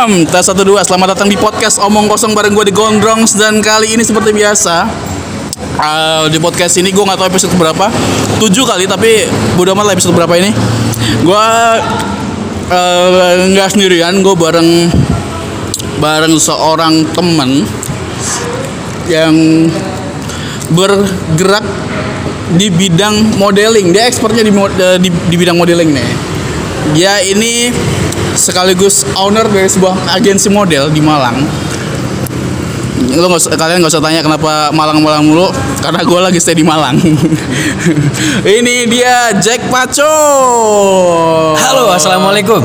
Tes satu dua, selamat datang di podcast Omong Kosong bareng gue di Gondrongs. Dan kali ini seperti biasa uh, Di podcast ini gue gak tahu episode berapa. Tujuh kali, tapi bodo amat lah episode berapa ini. Gue uh, nggak sendirian, gue bareng Bareng seorang temen Yang bergerak di bidang modeling. Dia expertnya di, di, di bidang modeling nih. Dia ini sekaligus owner dari sebuah agensi model di Malang. Lo gak usah, kalian nggak usah tanya kenapa Malang-Malang mulu karena gue lagi stay di Malang. Ini dia Jack Paco. Halo assalamualaikum.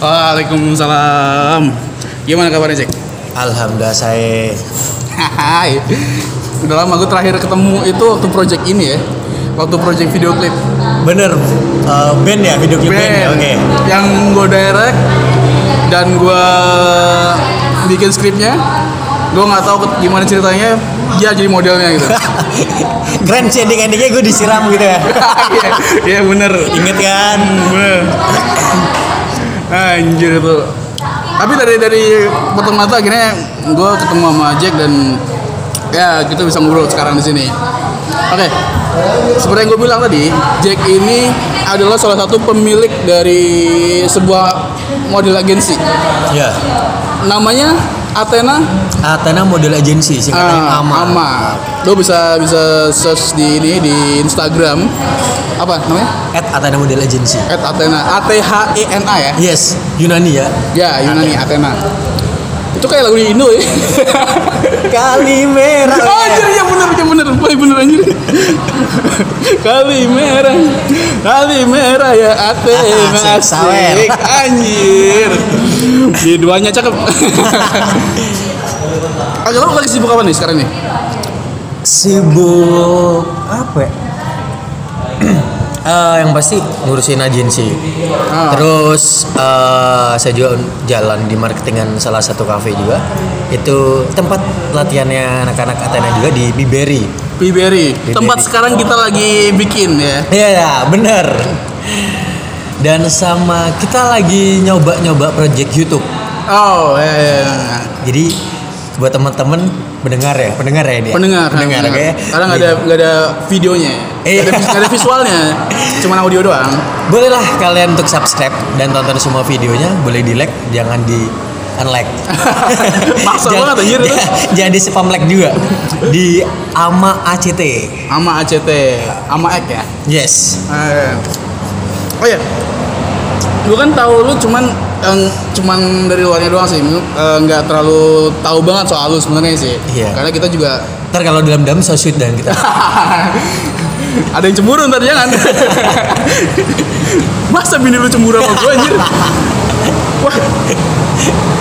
Waalaikumsalam. Gimana kabarnya Jack? Alhamdulillah saya Hai. Udah lama gue terakhir ketemu itu waktu project ini ya waktu project video klip bener. Uh, band ya video klip band, band. oke. Okay. yang gue direct dan gue bikin skripnya gue nggak tahu gimana ceritanya dia jadi modelnya gitu. Grand sih ending endingnya gue disiram gitu ya. Iya yeah, bener. Inget kan? Bener. Anjir itu. Tapi dari dari potong mata akhirnya gue ketemu sama Jack dan ya kita bisa ngobrol sekarang di sini oke okay. seperti yang gue bilang tadi Jack ini adalah salah satu pemilik dari sebuah model agensi. Ya namanya Athena? Athena model agensi singkatannya uh, AMA. AMA. Lo bisa bisa search di ini di Instagram. Apa namanya? At Athena model agency. At Athena. A T H E N A ya? Yes Yunani ya. Ya Yunani Athena, Athena. Itu kayak lagu di Indo ya kali merah. Oh anjir ya bener ya bener. Bener bener anjir. Kali merah. Kali merah ya ate asik, asik. anjir. Di duanya cakep. Agak lo lagi sibuk apa nih sekarang nih? Sibuk apa ya uh, yang pasti ngurusin agensi. Oh. Terus uh, saya juga jalan di marketingan salah satu kafe juga. Itu tempat latihannya anak-anak Athena juga di Biberi. Biberi. Tempat sekarang kita lagi bikin ya. Iya ya, bener. Dan sama kita lagi nyoba-nyoba project YouTube. Oh, ya, ya. Jadi buat teman-teman pendengar ya pendengar ya ini pendengar pendengar oke. Okay? karena nggak ada nggak ada videonya. Iya. nggak ada, ada visualnya. Cuma audio doang. Bolehlah kalian untuk subscribe dan tonton semua videonya. Boleh di like jangan di unlike. Maksa banget anjir. Jangan di spam like juga. Di ama ACT ama ACT ama ek ya? Yes. Oh ya gue kan tahu lu cuman yang cuman dari luarnya doang sih nggak uh, terlalu tahu banget soal lu sebenarnya sih. Iya. karena kita juga ntar kalau dalam dalam so sweet dan kita. Ada yang cemburu ntar jangan. Masa bini lu cemburu sama gue anjir? Wah.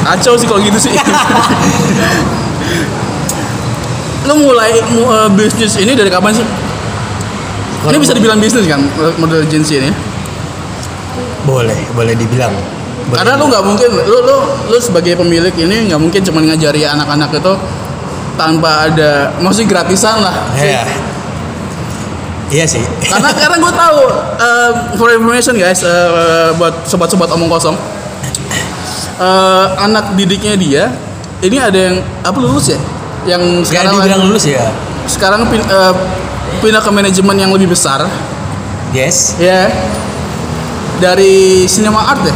Kacau sih kalau gitu sih. Lu mulai uh, bisnis ini dari kapan sih? Ini bisa dibilang bisnis kan model agency ini? Boleh boleh dibilang karena lu nggak mungkin lu lu lu sebagai pemilik ini nggak mungkin cuma ngajari anak-anak itu tanpa ada maksudnya gratisan lah yeah. Iya sih. Karena karena gue tahu uh, for information guys uh, buat sobat-sobat omong kosong uh, anak didiknya dia ini ada yang apa lulus ya? Yang sekarang dibilang lulus ya. Sekarang pin, uh, pindah ke manajemen yang lebih besar. Yes. Ya. Yeah. Dari cinema art ya?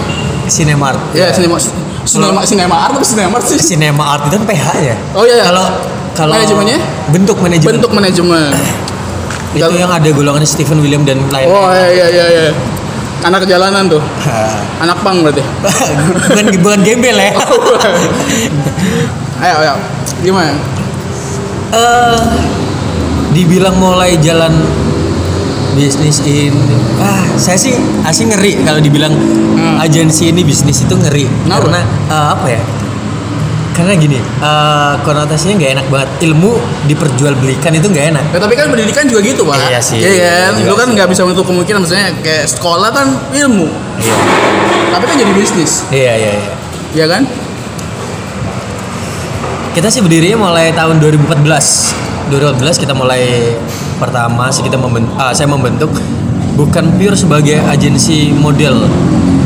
Cinemart. Ya, yeah, Cinema Cinema Cinema Art apa Cinema Art sih? Cinema Art itu kan PH ya. Oh iya. Kalau kalau manajemennya? Bentuk manajemen. Bentuk manajemen. itu yang ada golongan Stephen William dan lain. Oh iya iya iya. iya. Anak jalanan tuh. Anak pang berarti. bukan bukan gembel ya. ayo ayo. Gimana? Eh uh, dibilang mulai jalan bisnis ini ah saya sih asing ngeri kalau dibilang hmm. agensi ini bisnis itu ngeri. Kenapa? karena uh, apa ya? Karena gini uh, konotasinya nggak enak banget. Ilmu diperjualbelikan itu nggak enak. Ya, tapi kan pendidikan juga gitu pak. Iya sih iya kan? lu kan nggak bisa menutup kemungkinan misalnya kayak sekolah kan ilmu. Iya. Tapi kan jadi bisnis. Iya iya iya. Iya kan? Kita sih berdirinya mulai tahun 2014 2014 kita mulai pertama sih kita membentuk, uh, saya membentuk bukan pure sebagai agensi model.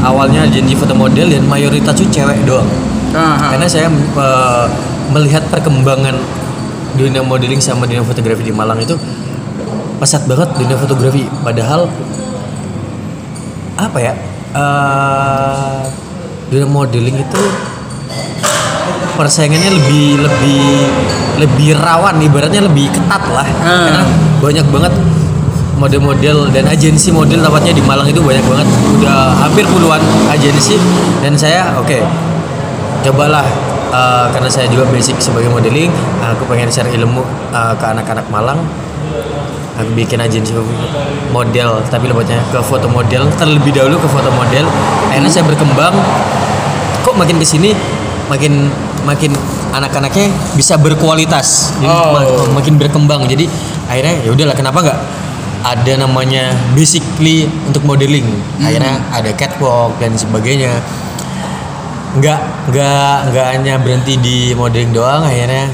Awalnya agensi foto model dan mayoritas tuh cewek doang. Aha. karena saya eh, melihat perkembangan dunia modeling sama dunia fotografi di Malang itu pesat banget dunia fotografi. Padahal apa ya eh, dunia modeling itu persaingannya lebih lebih lebih rawan ibaratnya lebih ketat lah. Hmm. karena banyak banget model-model dan agensi model tepatnya di Malang itu banyak banget. Udah hampir puluhan agensi. Dan saya oke cobalah eh, karena saya juga basic sebagai modeling aku pengen share ilmu eh, ke anak-anak Malang. Aku bikin agensi model tapi lebihnya ke foto model. Terlebih dahulu ke foto model. Akhirnya saya berkembang. Kok makin ke sini makin makin anak-anaknya bisa berkualitas jadi Oh. ma- makin berkembang jadi akhirnya ya udahlah kenapa nggak ada namanya basically untuk modeling akhirnya ada catwalk dan sebagainya nggak nggak nggak hanya berhenti di modeling doang akhirnya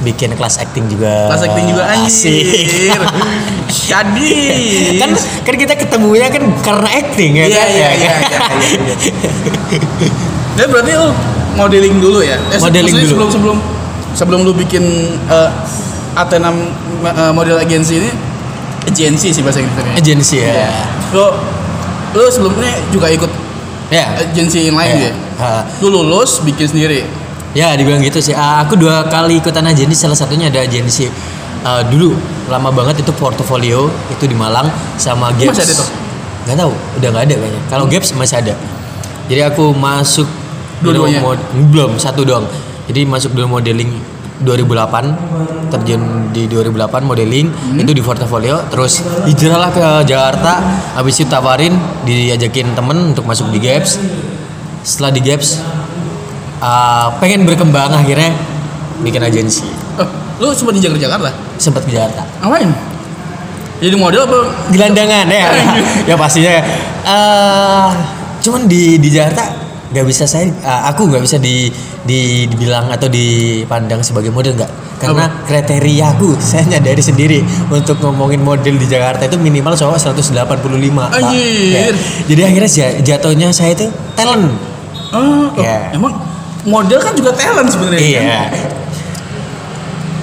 bikin kelas acting juga Kelas acting juga Asik. anjir. Jadi kan kan kita ketemunya kan karena acting ya Iya kan? iya Ya iya kan? iya. iya. Ya berarti lu modeling dulu ya? Eh, Modeling dulu. Sebelum sebelum sebelum lu bikin eh, Athena eh, model agensi ini agensi sih bahasa Inggrisnya. agensi ya Iya. Lu lu sebelumnya juga ikut ya agensi yang lain Ya. ya? Ha. Lu lulus bikin sendiri. Ya dibilang gitu sih. Ah, Aku dua kali ikutan agensi. Salah satunya ada agensi ah, dulu lama banget itu portofolio itu di Malang sama Gaps. Masih ada tuh? Gak tahu, udah nggak ada kayaknya. Kalau Gaps masih ada. Jadi aku masuk Dua-duanya? mod- belum satu doang. Jadi masuk dulu modeling 2008 terjun di 2008 modeling Hmm. itu di portofolio terus hijrah lah ke Jakarta habis itu tawarin diajakin temen untuk masuk di Gaps setelah di Gaps uh, pengen berkembang akhirnya bikin agensi Oh, lu sempat di Jakarta? sempat ke Jakarta Ngapain? Jadi model apa? gelandangan ya ya pastinya eh cuman di di Jakarta nggak bisa saya eh, aku nggak bisa di, di dibilang atau dipandang sebagai model nggak karena kriteria aku saya nyadari sendiri untuk ngomongin model di Jakarta itu minimal cowok 185 Pak. Anjir. Ya. jadi akhirnya ja- jatuhnya saya itu talent Oh, oh, Ya. emang model kan juga talent sebenarnya. kan? Iya.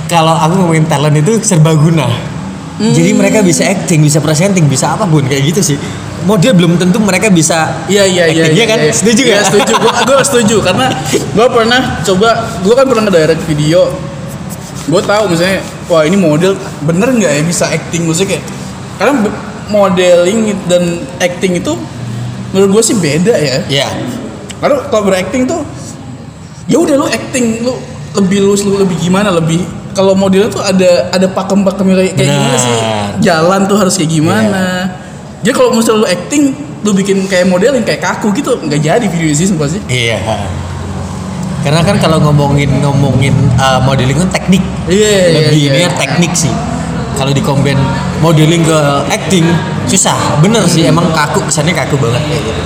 Kalau aku ngomongin talent itu serbaguna. Jadi mereka bisa acting, bisa presenting, bisa apa pun kayak gitu sih. Model belum tentu mereka bisa Iya iya iya. iya kan? Setuju Iya, nggak? setuju. Gua, gua setuju karena gua pernah coba, gua kan pernah nge-direct video. Gua tahu misalnya, wah ini model bener nggak ya bisa acting maksudnya kayak karena modeling dan acting itu menurut gua sih beda ya. Iya. Karena kalau berakting tuh ya udah lu acting lu lebih lu lu lebih gimana lebih kalau modelnya tuh ada ada pakem-pakemnya kayak, kayak gimana sih jalan tuh harus kayak gimana jadi kalau misalnya lu acting lu bikin kayak modeling kayak kaku gitu nggak jadi video sih sumpah sih Iya. Karena kan kalau ngomongin ngomongin uh, modeling kan teknik. Iya, iya, Lebih iya, ini iya. kan teknik sih. Kalau di combine modeling ke acting susah. Bener sih emang kaku kesannya kaku banget kayak gitu.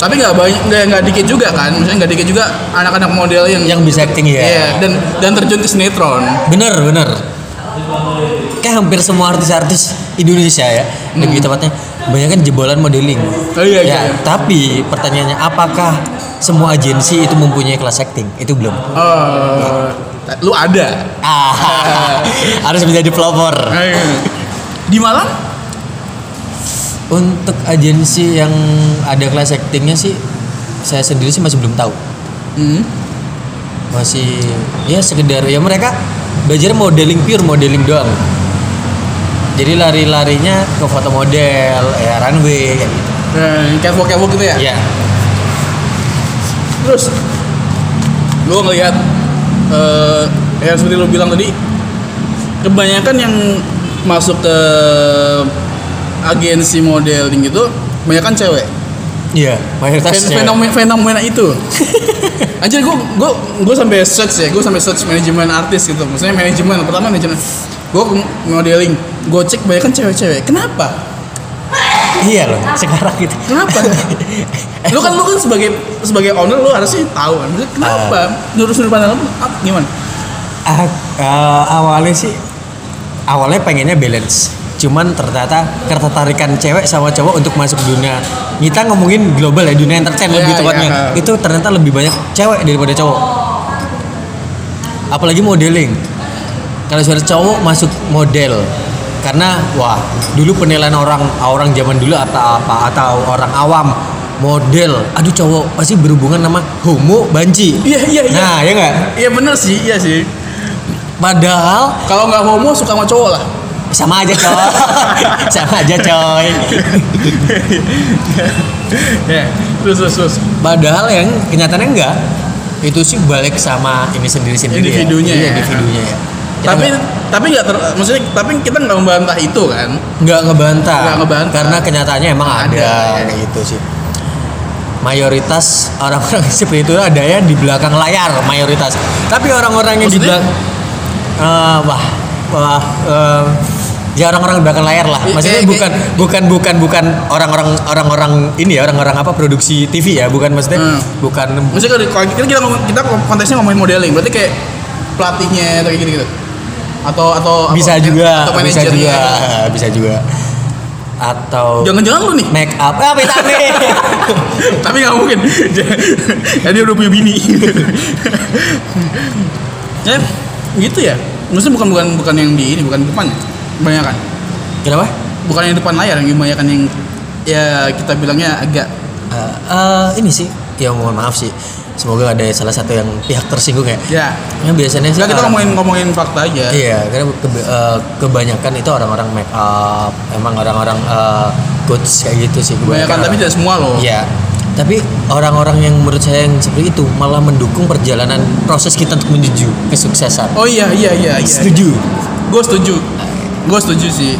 tapi nggak banyak nggak nggak dikit juga kan misalnya nggak dikit juga anak-anak model yang Yang bisa acting ya. Iya, dan dan terjun ke sinetron Bener bener. Kayak hampir semua artis-artis Indonesia ya, lebih tepatnya banyak kan jebolan modeling. Oh, iya, ya, iya. tapi pertanyaannya apakah semua agensi itu mempunyai kelas acting? Itu belum. oh lu ada Ah, harus menjadi pelopor. di Malang Untuk agensi yang ada kelas actingnya sih, saya sendiri sih masih belum tahu. hmm. Masih ya sekedar ya mereka belajar modeling pure modeling doang. Jadi lari-larinya ke foto model, ya runway kayak gitu. Dan catwalk catwalk gitu ya Ya, Terus lu ngelihat eh yang seperti lu bilang tadi kebanyakan yang masuk ke agensi modeling itu kebanyakan cewek. iya mayoritas Fen- fenomena, fenomena itu. Anjir gue gue gue sampai search ya, gue sampai search manajemen artis gitu. Maksudnya manajemen pertama manajemen. Gue modeling, gue cek kebanyakan cewek-cewek. Kenapa? Iya loh, sekarang gitu. Kenapa? lu kan lu kan sebagai sebagai owner lu harusnya tahu kan. Kenapa? Menurut sudut pandang lu apa- gimana? Ah, ah, awalnya sih awalnya pengennya balance cuman ternyata ketertarikan cewek sama cowok untuk masuk dunia kita ngomongin global ya dunia entertain Iya, lebih tepatnya iya. itu ternyata lebih banyak cewek daripada cowok apalagi modeling kalau suara cowok masuk model karena wah dulu penilaian orang orang zaman dulu atau apa atau orang awam model aduh cowok pasti berhubungan sama homo banci Iya iya iya. nah ya nggak Iya bener sih, iya sih. padahal Kalau nggak homo suka sama cowok lah. sama aja coy sama aja coy Ya, terus terus terus. padahal yang kenyataannya enggak itu sih balik sama ini sendiri sendiri Individunya ya. Iya, ya. individunya ya Kita tapi nggak- tapi nggak ter, maksudnya tapi kita nggak membantah itu kan. nggak ngebantah Nggak ngebantah. karena kenyataannya emang ada, Ada, ya. kayak gitu sih mayoritas orang-orang seperti itu ada ya di belakang layar mayoritas tapi orang-orang yang di Maksudnya? belakang eh, wah wah eh, ya orang-orang di belakang layar lah Eh, maksudnya eh, bukan bukan bukan bukan orang-orang orang-orang ini ya orang-orang apa produksi TV ya bukan maksudnya Hmm. bukan Maksudnya kalau kita kita konteksnya ngomongin modeling, berarti kayak pelatihnya atau kayak gitu-gitu. Atau atau bisa atau- juga atau bisa juga bisa juga atau Jangan-jangan lu nih. make up ah beda nih Tapi nggak mungkin. ya dia udah punya bini. ya, gitu ya. Maksudnya bukan bukan bukan yang di ini, bukan di depannya. Kebanyakan. kenapa Bukan yang depan layar, yang kebanyakan yang ya kita bilangnya agak Eh, eh, ini sih ya mohon maaf sih semoga ada salah satu yang pihak tersinggung ya ya. yang biasanya sih Enggak kita ngomongin ngomongin fakta aja. iya karena kebe- eh, kebanyakan itu orang-orang make up emang orang-orang eh, coach kayak gitu sih Kebanyakan tapi tidak semua loh. iya tapi orang-orang yang menurut saya yang seperti itu malah mendukung perjalanan proses kita untuk menuju kesuksesan Oh iya iya iya. iya. setuju Gue setuju. Gue setuju sih.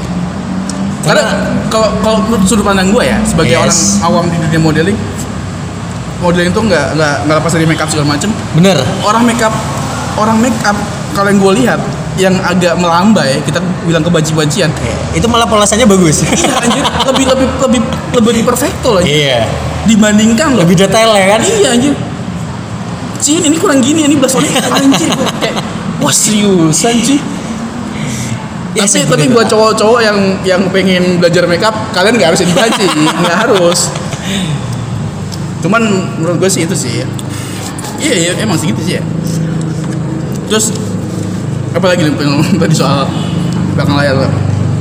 Karena kalau kalau menurut sudut pandang gue ya sebagai Yes. orang awam di dunia modeling, modeling tuh nggak nggak nggak lepas dari make up segala macem. bener. Orang make up orang make up kalau yang gue lihat yang agak melambai kita bilang kebanci-bancian. Itu malah polasannya bagus. Iya anjir. Lebih lebih lebih lebih perfecto lah iya. Dibandingkan loh. Lebih detail ya kan? Iya anjir. Cin ini kurang gini ini belas anjir kayak wah seriusan sih Ya, tapi tapi itu, buat cowok-cowok yang yang pengen belajar makeup kalian nggak harus dibanci. Nggak harus cuman menurut gue sih itu sih iya iya emang segitu sih ya terus apa lagi nih tadi soal belakang layar lo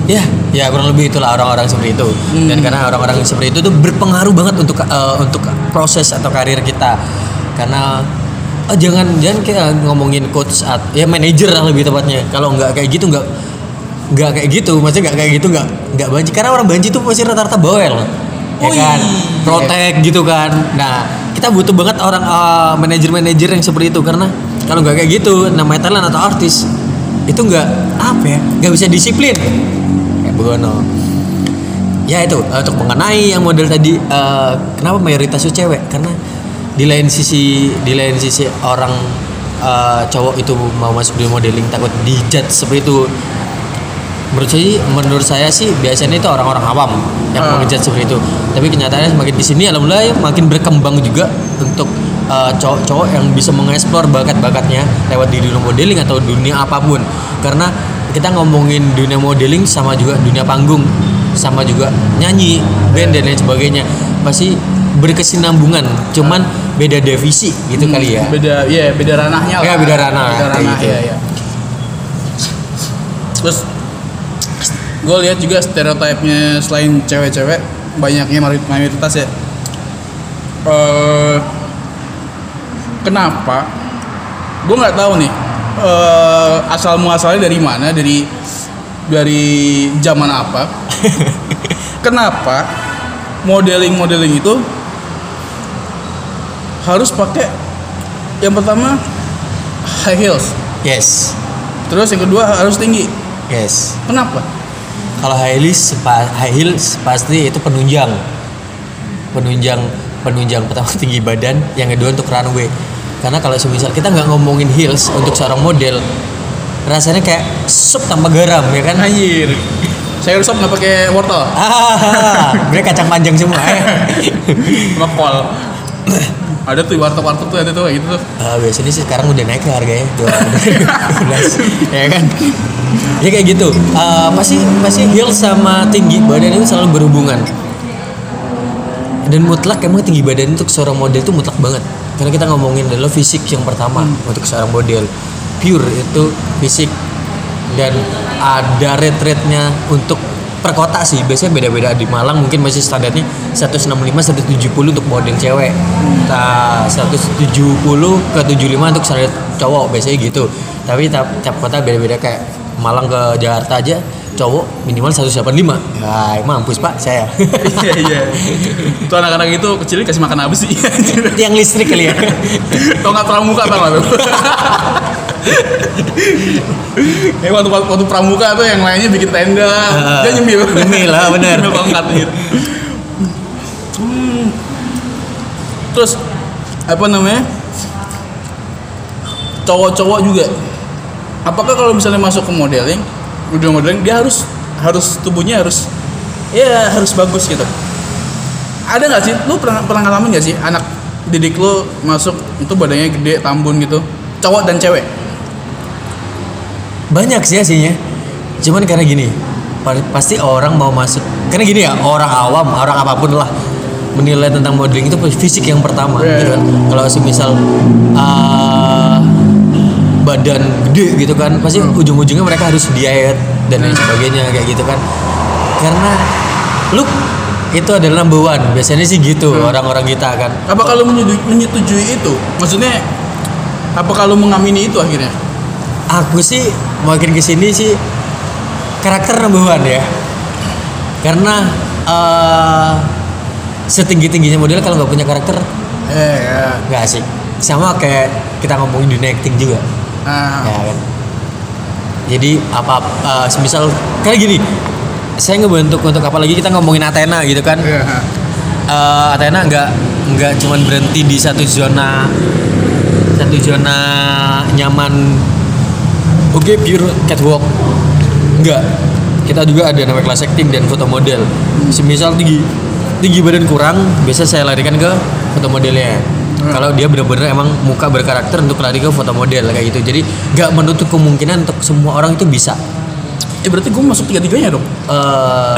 Ya, ya kurang lebih itulah orang-orang seperti itu. Dan karena orang-orang seperti itu tuh berpengaruh banget untuk eh, untuk proses atau karir kita. Karena oh, jangan jangan kayak ngomongin coach at, ya manajer lah lebih tepatnya. Kalau nggak kayak gitu nggak nggak kayak gitu, maksudnya nggak kayak gitu nggak nggak banci. Karena orang banci tuh pasti rata-rata bawel. Ya kan, iya. protek gitu kan. Nah, kita butuh banget orang eh, manajer-manajer yang seperti itu. Karena kalau nggak kayak gitu, namanya talent atau artis itu nggak apa ya, nggak bisa disiplin. Kayak begono ya itu untuk mengenai yang model tadi eh, kenapa mayoritas itu cewek? Karena di lain sisi di lain sisi orang eh, cowok itu mau masuk di modeling takut dijudge seperti itu menurut saya menurut saya sih biasanya itu orang-orang awam yang Ah. mengejat seperti itu tapi kenyataannya semakin di sini alhamdulillah ya makin berkembang juga untuk eh, cowok-cowok yang bisa mengeksplor bakat-bakatnya lewat di dunia modeling atau dunia apa pun karena kita ngomongin dunia modeling sama juga dunia panggung sama juga nyanyi band dan lain sebagainya pasti berkesinambungan cuman beda divisi gitu kali ya beda iya beda ranahnya Ya, lah. beda ranah, beda ranah gitu. ya, ya. terus gue lihat juga stereotipnya selain cewek-cewek banyaknya mayoritas ya. Eh, kenapa? Gue nggak tahu nih. Eh, asal muasalnya dari mana? Dari dari zaman apa? Kenapa modeling modeling itu harus pakai yang pertama high heels? Yes. Terus yang kedua harus tinggi? Yes. Kenapa Kalau high heels, high heels pasti itu penunjang, penunjang, penunjang pertama tinggi badan, yang kedua untuk runway. Karena kalau semisal kita nggak ngomongin heels untuk seorang model, rasanya kayak sup tanpa garam ya kan? anjir sayur sop nggak pakai wortel Ah, mereka kacang panjang semua ya. kol Ada tuh warteg-warteg tuh ada tuh kayak gitu tuh. Ah, biasanya sih sekarang udah naik harganya dua ya kan? Ya kayak gitu. Ah, pasti pasti heels sama tinggi badan itu selalu berhubungan. Dan mutlak emang tinggi badan untuk seorang model itu mutlak banget. Karena kita ngomongin adalah fisik yang pertama untuk seorang model. Pure itu fisik. Dan ada rate rate nya untuk per kota sih. Biasanya beda-beda. Di Malang mungkin masih standarnya 165 170 untuk model cewek. Nah 170 ke 75 untuk standar cowok biasanya gitu. Tapi tiap, tiap kota beda-beda. Kayak Malang ke Jakarta aja cowok minimal 185 ya mampus pak saya. Iya iya. Tuh anak-anak itu kecilnya kasih makan apa sih? yang listrik kali ya. Tau nggak pramuka tuh? Eh waktu waktu pramuka tuh yang lainnya bikin tenda, Ah, dia nyemil. nyemil, ah, bener. nyemil tongkat gitu. Hmm. Terus apa namanya? Cowok-cowok juga. Apakah kalau misalnya masuk ke modeling, udah modeling dia harus harus tubuhnya harus ya harus bagus gitu. Ada nggak sih? Lu pernah pernah ngalamin nggak sih anak didik lu masuk itu badannya gede, tambun gitu? Cowok dan cewek. Banyak sih aslinya cuman karena gini pa- pasti orang mau masuk karena gini ya orang awam orang apa pun lah menilai tentang modeling itu fisik yang pertama Iya. gitu kan. Kalau semisal uh, badan gede gitu kan pasti ujung-ujungnya mereka harus diet dan lain sebagainya kayak gitu kan. Karena look itu adalah number one. Biasanya sih gitu orang-orang kita kan. Apa kalau menyetujui, menyetujui itu? Maksudnya apa kalau mengamini itu akhirnya? aku sih makin ke sini sih karakter number one ya. Karena eh setinggi tingginya model kalau nggak punya karakter Eh ya. nggak asik. Sama kayak kita ngomongin dunia acting juga. Nah, ya kan? Jadi apa eh, semisal kayak gini. Saya ngebentuk untuk apalagi kita ngomongin Athena gitu kan? Iya. Eh, Athena nggak nggak cuman berhenti di satu zona satu zona nyaman oke pure catwalk. Nggak kita juga ada namanya kelas acting dan foto model. Semisal tinggi tinggi badan kurang biasa saya larikan ke foto modelnya. Kalau dia benar-benar emang muka berkarakter untuk lari ke foto model kayak gitu. Jadi nggak menutup kemungkinan untuk semua orang itu bisa. Eh berarti gue masuk tiga-tiganya dong. Eh,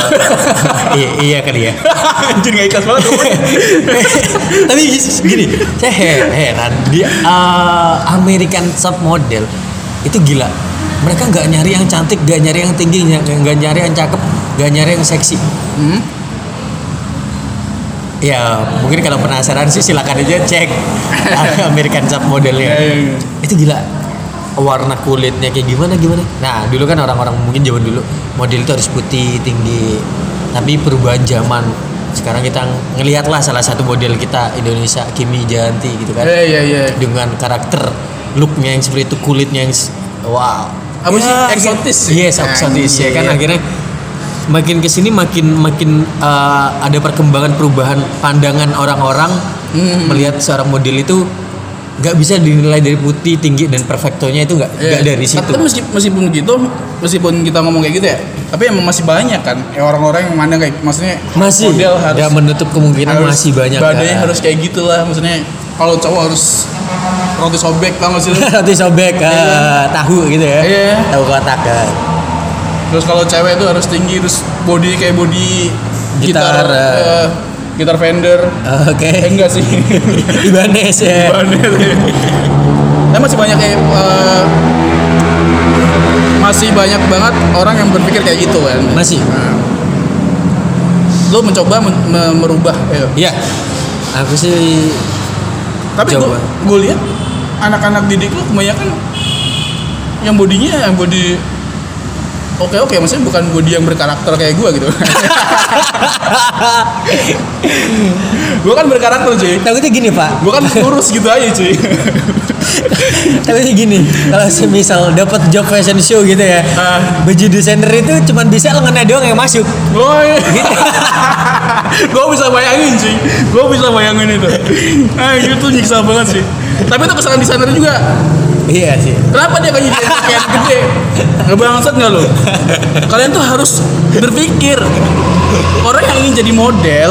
iya, iya kali ya Anjir gak ikhlas banget. Tapi gini saya he- heran. Di uh, American top model itu gila. Mereka nggak nyari yang cantik nggak nyari yang tinggi nggak nyari yang cakep nggak nyari yang seksi. Hmm? ya mungkin kalau penasaran sih silakan aja cek. American top modelnya. Iya, iya, iya. itu gila. Warna kulitnya kayak gimana gimana? Nah dulu kan orang-orang mungkin zaman dulu model itu harus putih tinggi. Tapi perubahan zaman. Sekarang kita ngelihat lah salah satu model kita Indonesia Kimi Janti gitu kan? Eh iya iya. dengan karakter looknya yang seperti itu kulitnya yang wow Apa sih? Eksotis sih? yes eksotis ya kan Iya. akhirnya makin ke sini makin makin uh, ada perkembangan perubahan pandangan orang-orang Hmm. melihat seorang model itu nggak bisa dinilai dari putih tinggi dan perfectonya itu nggak Iya. dari situ Tapi meskipun, meskipun gitu, meskipun kita ngomong kayak gitu ya, tapi emang masih banyak kan ya orang-orang yang mandang kayak maksudnya masih model harus menutup kemungkinan harus masih banyak badannya kan. harus kayak gitulah maksudnya kalau cowok harus roti sobek tau gak sih lu? roti sobek uh, tahu gitu ya. Iya. tahu kotak kan. terus kalau cewek itu harus tinggi terus body kayak body Gitar, gitar eh, gitar Fender. Oke. Eh, enggak sih. Ibanez ya. Fender Nah, masih banyak kayak eh, masih banyak banget orang yang berpikir kayak gitu kan. Masih. Lo mencoba men- me- merubah ya. ya aku sih tapi gue lihat anak-anak didik lo kebanyakan yang bodinya yang body oke oke maksudnya bukan body yang berkarakter kayak gue gitu. Gue kan berkarakter cuy. Takutnya gini pak. Gue kan kurus gitu aja cuy. Tapi gini, kalau semisal dapat job fashion show gitu ya, Ah. baju desainer itu cuman bisa lengannya doang yang masuk. Woi, gue bisa bayangin sih, gue bisa bayangin itu. Ah itu nyiksa banget sih. Tapi itu kesalahan desainer juga. Iya sih. Kenapa dia kayak jadi kayak gede? Ngebangsat nggak lo? Kalian tuh harus berpikir orang yang ingin jadi model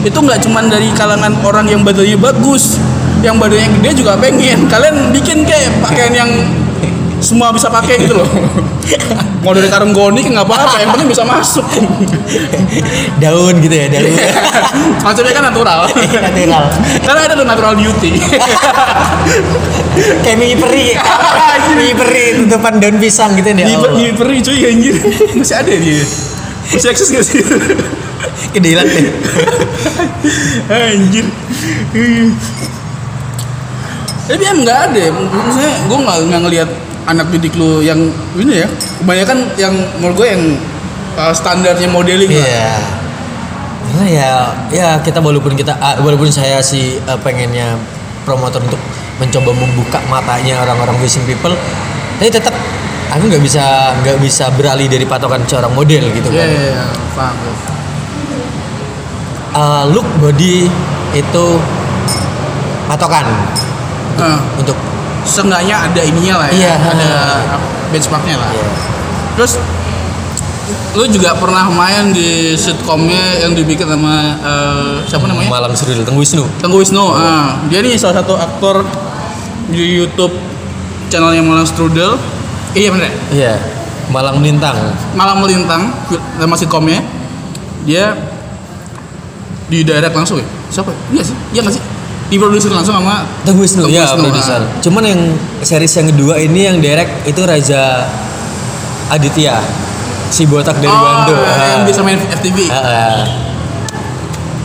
itu nggak cuman dari kalangan orang yang badannya bagus, yang badannya gede juga pengen kalian bikin kayak pakaian yang semua bisa pakai gitu loh. Mau dari karung goni nggak apa-apa yang penting bisa masuk. Daun gitu ya daun. Konsepnya kan natural. Natural. Karena ada tuh natural beauty. Kayak mie peri. Mie peri tutupan daun pisang gitu ya Allah. di peri cuy anjir. Masih ada dia? Masih eksis gak sih? Kedelan deh. Anjir. Tapi emang nggak ada ya. maksudnya gue nggak nggak ngelihat anak didik lu yang ini ya kebanyakan yang menurut gue yang uh, standarnya modeling lah. Iya. Karena ya ya kita walaupun kita ah, walaupun saya sih eh, pengennya promotor untuk mencoba membuka matanya orang-orang vision people, tapi tetap aku nggak bisa nggak bisa beralih dari patokan seorang model gitu Iya, kan. iya, iya, paham. Eh, look body itu patokan Nah, untuk seenggaknya ada ininya lah ya, Iya. ada benchmarknya lah. ya, Terus lu juga pernah main di sitkomnya yang dibikin sama eh, siapa namanya? Malang Seril Tenggu Wisnu. Tenggu Wisnu. Ah, dia nih salah satu aktor di YouTube channelnya Malang Strudel. Iya bener. ya? Iya. Malang Melintang. Malang Melintang nama sitkomnya. Dia di direct langsung ya? Siapa? Iya sih. Iya nggak sih? Diproduksi langsung sama Tenggu Wisnu, ya produser. Cuman yang series yang kedua ini yang direct itu Raja Aditya, si botak dari oh, Bandung. yang bisa main FTV. Ah.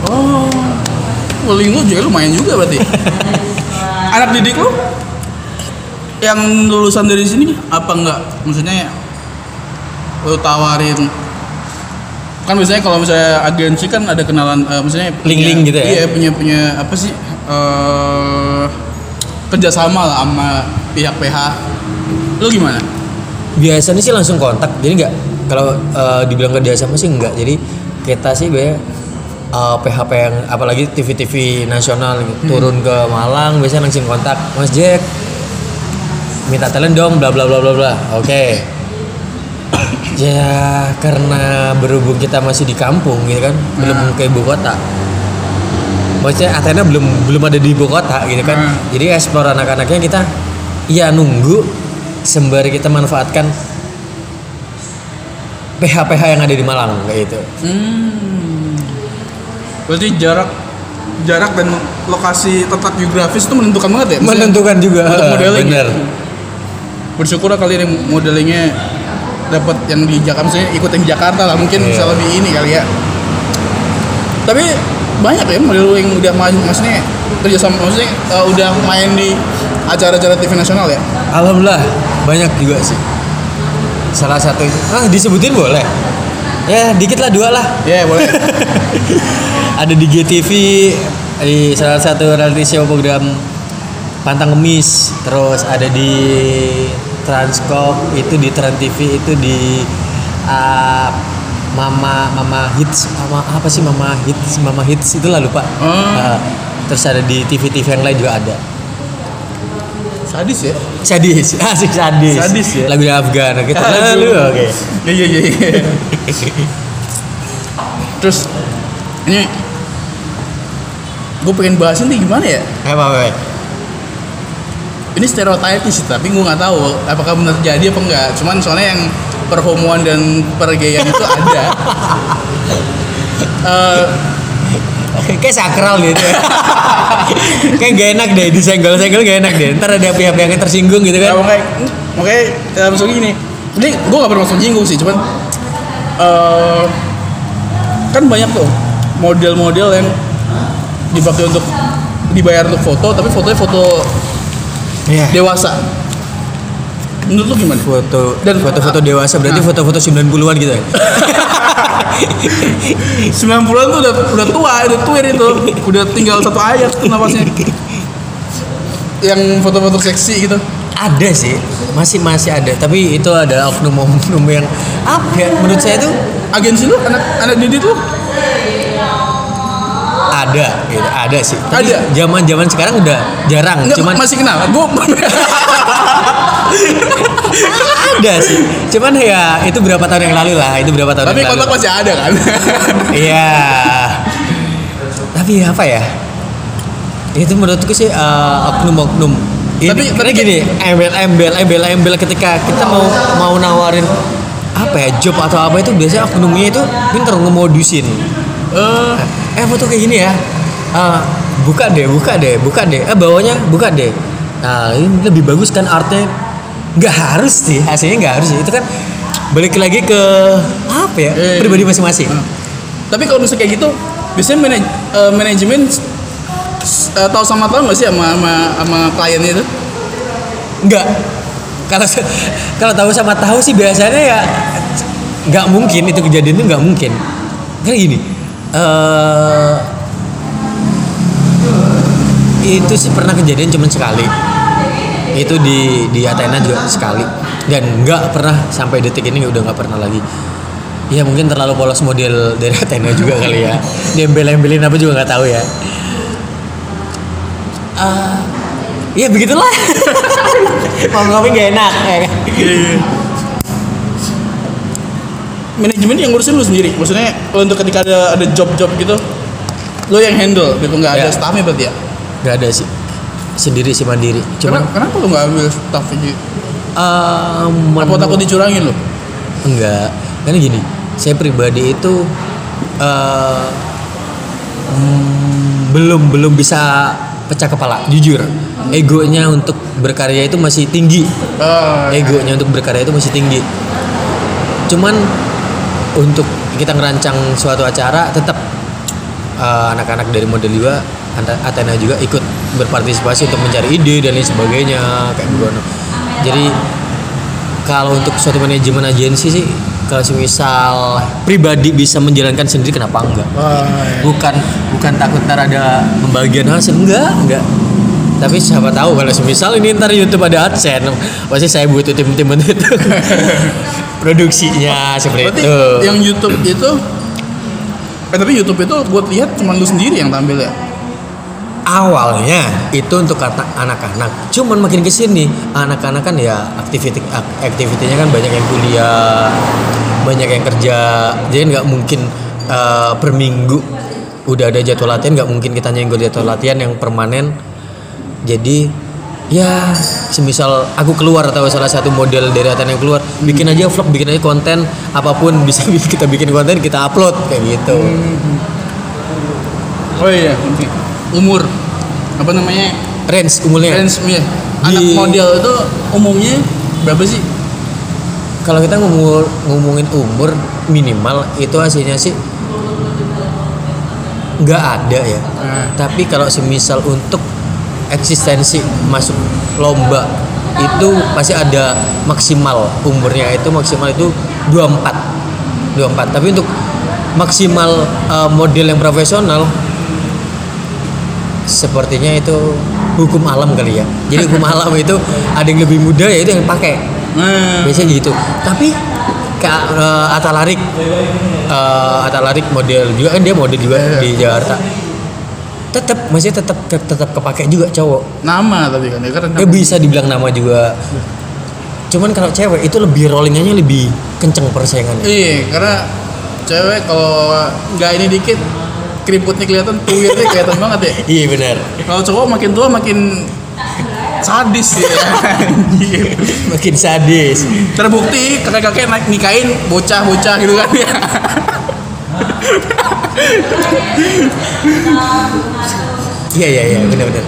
Oh, Weling lu juga lumayan juga berarti. Anak didik lu yang lulusan dari sini apa enggak? Maksudnya lu tawarin kan biasanya kalau misalnya agensi kan ada kenalan eh, maksudnya punya- Link-link gitu ya? Iya, punya punya apa sih? Eh kerjasama lah sama pihak PH. Lu gimana? Biasanya sih langsung kontak, jadi nggak kalau eh, dibilang kerja sama sih nggak. Jadi kita sih biasanya eh, PHP yang apalagi TV-TV nasional gitu, turun ke Malang biasanya langsung kontak Mas Jack minta talent dong bla bla bla bla bla oke ya karena berhubung kita masih di kampung gitu kan belum ke ibu kota maksudnya Athena belum belum ada di ibu kota gitu kan Hmm. jadi explore anak-anaknya kita ya nunggu sembari kita manfaatkan PH-PH yang ada di Malang kayak gitu Hmm. Berarti jarak jarak dan lokasi tempat geografis itu menentukan banget ya? Maksudnya menentukan juga untuk modeling. bener Bersyukur lah kali ini modelingnya dapat yang di Jakarta, maksudnya ikut yang di Jakarta lah mungkin Iya. bisa lebih ini kali ya. Tapi banyak ya model yang udah main, maksudnya kerja sama, maksudnya uh, udah main di acara-acara TV nasional ya? Alhamdulillah banyak juga sih. Salah satu itu. Ah disebutin boleh? Ya dikit lah dua lah. Ya boleh. ada di GTV di salah satu reality show program Pantang Kemis. Terus ada di Transcorp itu di Trans TV itu di ah, Mama Mama Hits Mama apa sih Mama Hits Mama Hits itulah lupa Oh. Ah, terus ada di TV-TV yang lain juga ada Sadis ya? sadis asik sadis Sadis ya? lagu Afgan Aduh. lalu oke Iya iya iya. Terus ini gue pengen bahas ini gimana ya? apa apa Ini stereotip sih tapi gue nggak tahu apakah benar terjadi apa enggak. Cuman soalnya yang perhomoan dan pergayaan itu ada. Eh, kayak sakral gitu ya kayak gak enak deh disenggol-senggol gak enak deh ntar ada pihak-pihak yang tersinggung gitu ya, kan makanya makanya ya, maksud gini. Ini gue gak bermaksud jinggung sih, cuman eh kan banyak tuh model-model yang dipakai untuk dibayar untuk foto, tapi fotonya foto Iya. dewasa. Menurut lu gimana? foto Dan- foto-foto dewasa berarti Nah. foto-foto 90-an gitu ya 90-an tuh udah udah tua, udah tua itu. Udah tinggal satu ayat tuh napasnya. Yang foto-foto seksi gitu. ada sih masih masih ada tapi itu adalah oknum-oknum yang apa ya menurut saya tuh Agensi lu anak anak didik lu ada gitu ada sih tapi Ada? zaman zaman sekarang udah jarang Enggak, cuman masih kenal. Gua ada sih. Cuman ya itu berapa tahun yang lalu lah. Itu berapa tahun Tapi yang lalu. kontak masih ada kan? Iya. Tapi apa ya? itu menurutku sih eh, oknum-oknum. Ini, Tapi- karena tapi- gini embel-embel embel-embel ketika kita mau mau nawarin apa ya job atau apa itu biasanya oknumnya itu pinter ngemodusin. Eh, eh foto kayak gini ya. Ah, buka deh buka deh buka deh. Eh bawahnya buka deh. Nah ini lebih bagus kan artnya nggak harus sih hasilnya nggak harus sih. Itu kan balik lagi ke apa ya Eh. pribadi masing-masing. Tapi kalau misalnya kayak gitu, biasanya manaj- eh, manajemen eh, tahu sama tahu nggak sih sama sama, sama kliennya itu? nggak. Kalau kalau tahu sama tahu sih biasanya ya nggak mungkin. Itu kejadian itu nggak mungkin. Karena gini eh itu sih pernah kejadian cuma sekali itu di di Athena juga sekali. Dan nggak pernah sampai detik ini udah nggak pernah lagi. Ya mungkin terlalu polos model dari Athena juga kali ya. Diembel-embelin apa juga nggak tahu ya. Ah, ya begitulah. Mau ngopi gak enak ya kan? Manajemen yang ngurusin lu sendiri, maksudnya untuk ketika ada ada job-job gitu, lu yang handle gitu. Nggak ada Ya. staffnya berarti ya? nggak ada sih sendiri sih mandiri Cuma, cuman kenapa lu nggak ambil staff aja? eh, Apa menurut- takut dicurangin lu? Enggak, karena gini, saya pribadi itu eh, mm, belum belum bisa pecah kepala, jujur. Egonya untuk berkarya itu masih tinggi. Ah, Egonya untuk berkarya itu masih tinggi. Cuman untuk kita ngerancang suatu acara tetap eh, anak-anak dari model juga Anta- Athena juga ikut berpartisipasi untuk mencari ide dan lain sebagainya kayak begono. Jadi kalau untuk suatu manajemen agensi sih kalau semisal pribadi bisa menjalankan sendiri kenapa enggak? Wah, Bukan bukan takut ntar ada pembagian hasil enggak enggak. Tapi siapa tahu kalau semisal ini ntar YouTube ada AdSense pasti saya butuh tim-tim untuk itu. produksinya seperti berarti itu. yang YouTube itu, eh tapi YouTube itu buat lihat cuma lu sendiri yang tampil ya? Awalnya itu untuk kata anak-anak. Cuman makin ke sini anak-anak kan ya aktiviti ak- aktivitinya kan banyak yang kuliah banyak yang kerja. Jadi nggak mungkin eh, per minggu udah ada jadwal latihan nggak mungkin kita nyenggol jadwal latihan yang permanen. Jadi ya semisal aku keluar atau salah satu model dari Atan yang keluar bikin aja vlog bikin aja konten apa pun bisa kita bikin konten kita upload kayak gitu. Oh iya, nanti. Umur apa namanya? range umurnya Range ya. Anak Di- model itu umumnya berapa sih? kalau kita ngomong ngomongin umur minimal itu hasilnya sih nggak ada ya Nah. tapi kalau semisal untuk eksistensi masuk lomba itu pasti ada maksimal umurnya itu maksimal itu 24 24 tapi untuk maksimal eh, model yang profesional sepertinya itu hukum alam kali ya. Jadi hukum alam itu ada yang lebih muda ya itu yang pakai. Nah, biasanya gitu. Tapi kayak eh, Atta Larik eh, Atta Larik model juga kan dia model juga di Jakarta. Tetap masih tetap tetap kepake juga cowok. Nama tapi kan ya kan eh bisa dibilang nama juga. Cuman kalau cewek itu lebih rollingannya lebih kenceng persaingannya. Iya, karena cewek kalau nggak ini dikit keriputnya kelihatan, tuwirnya kelihatan banget ya. iya benar Kalau cowok makin tua makin sadis ya. Anjir. makin sadis Terbukti kakek-kakek naik nikahin bocah-bocah gitu kan ya. iya iya iya benar benar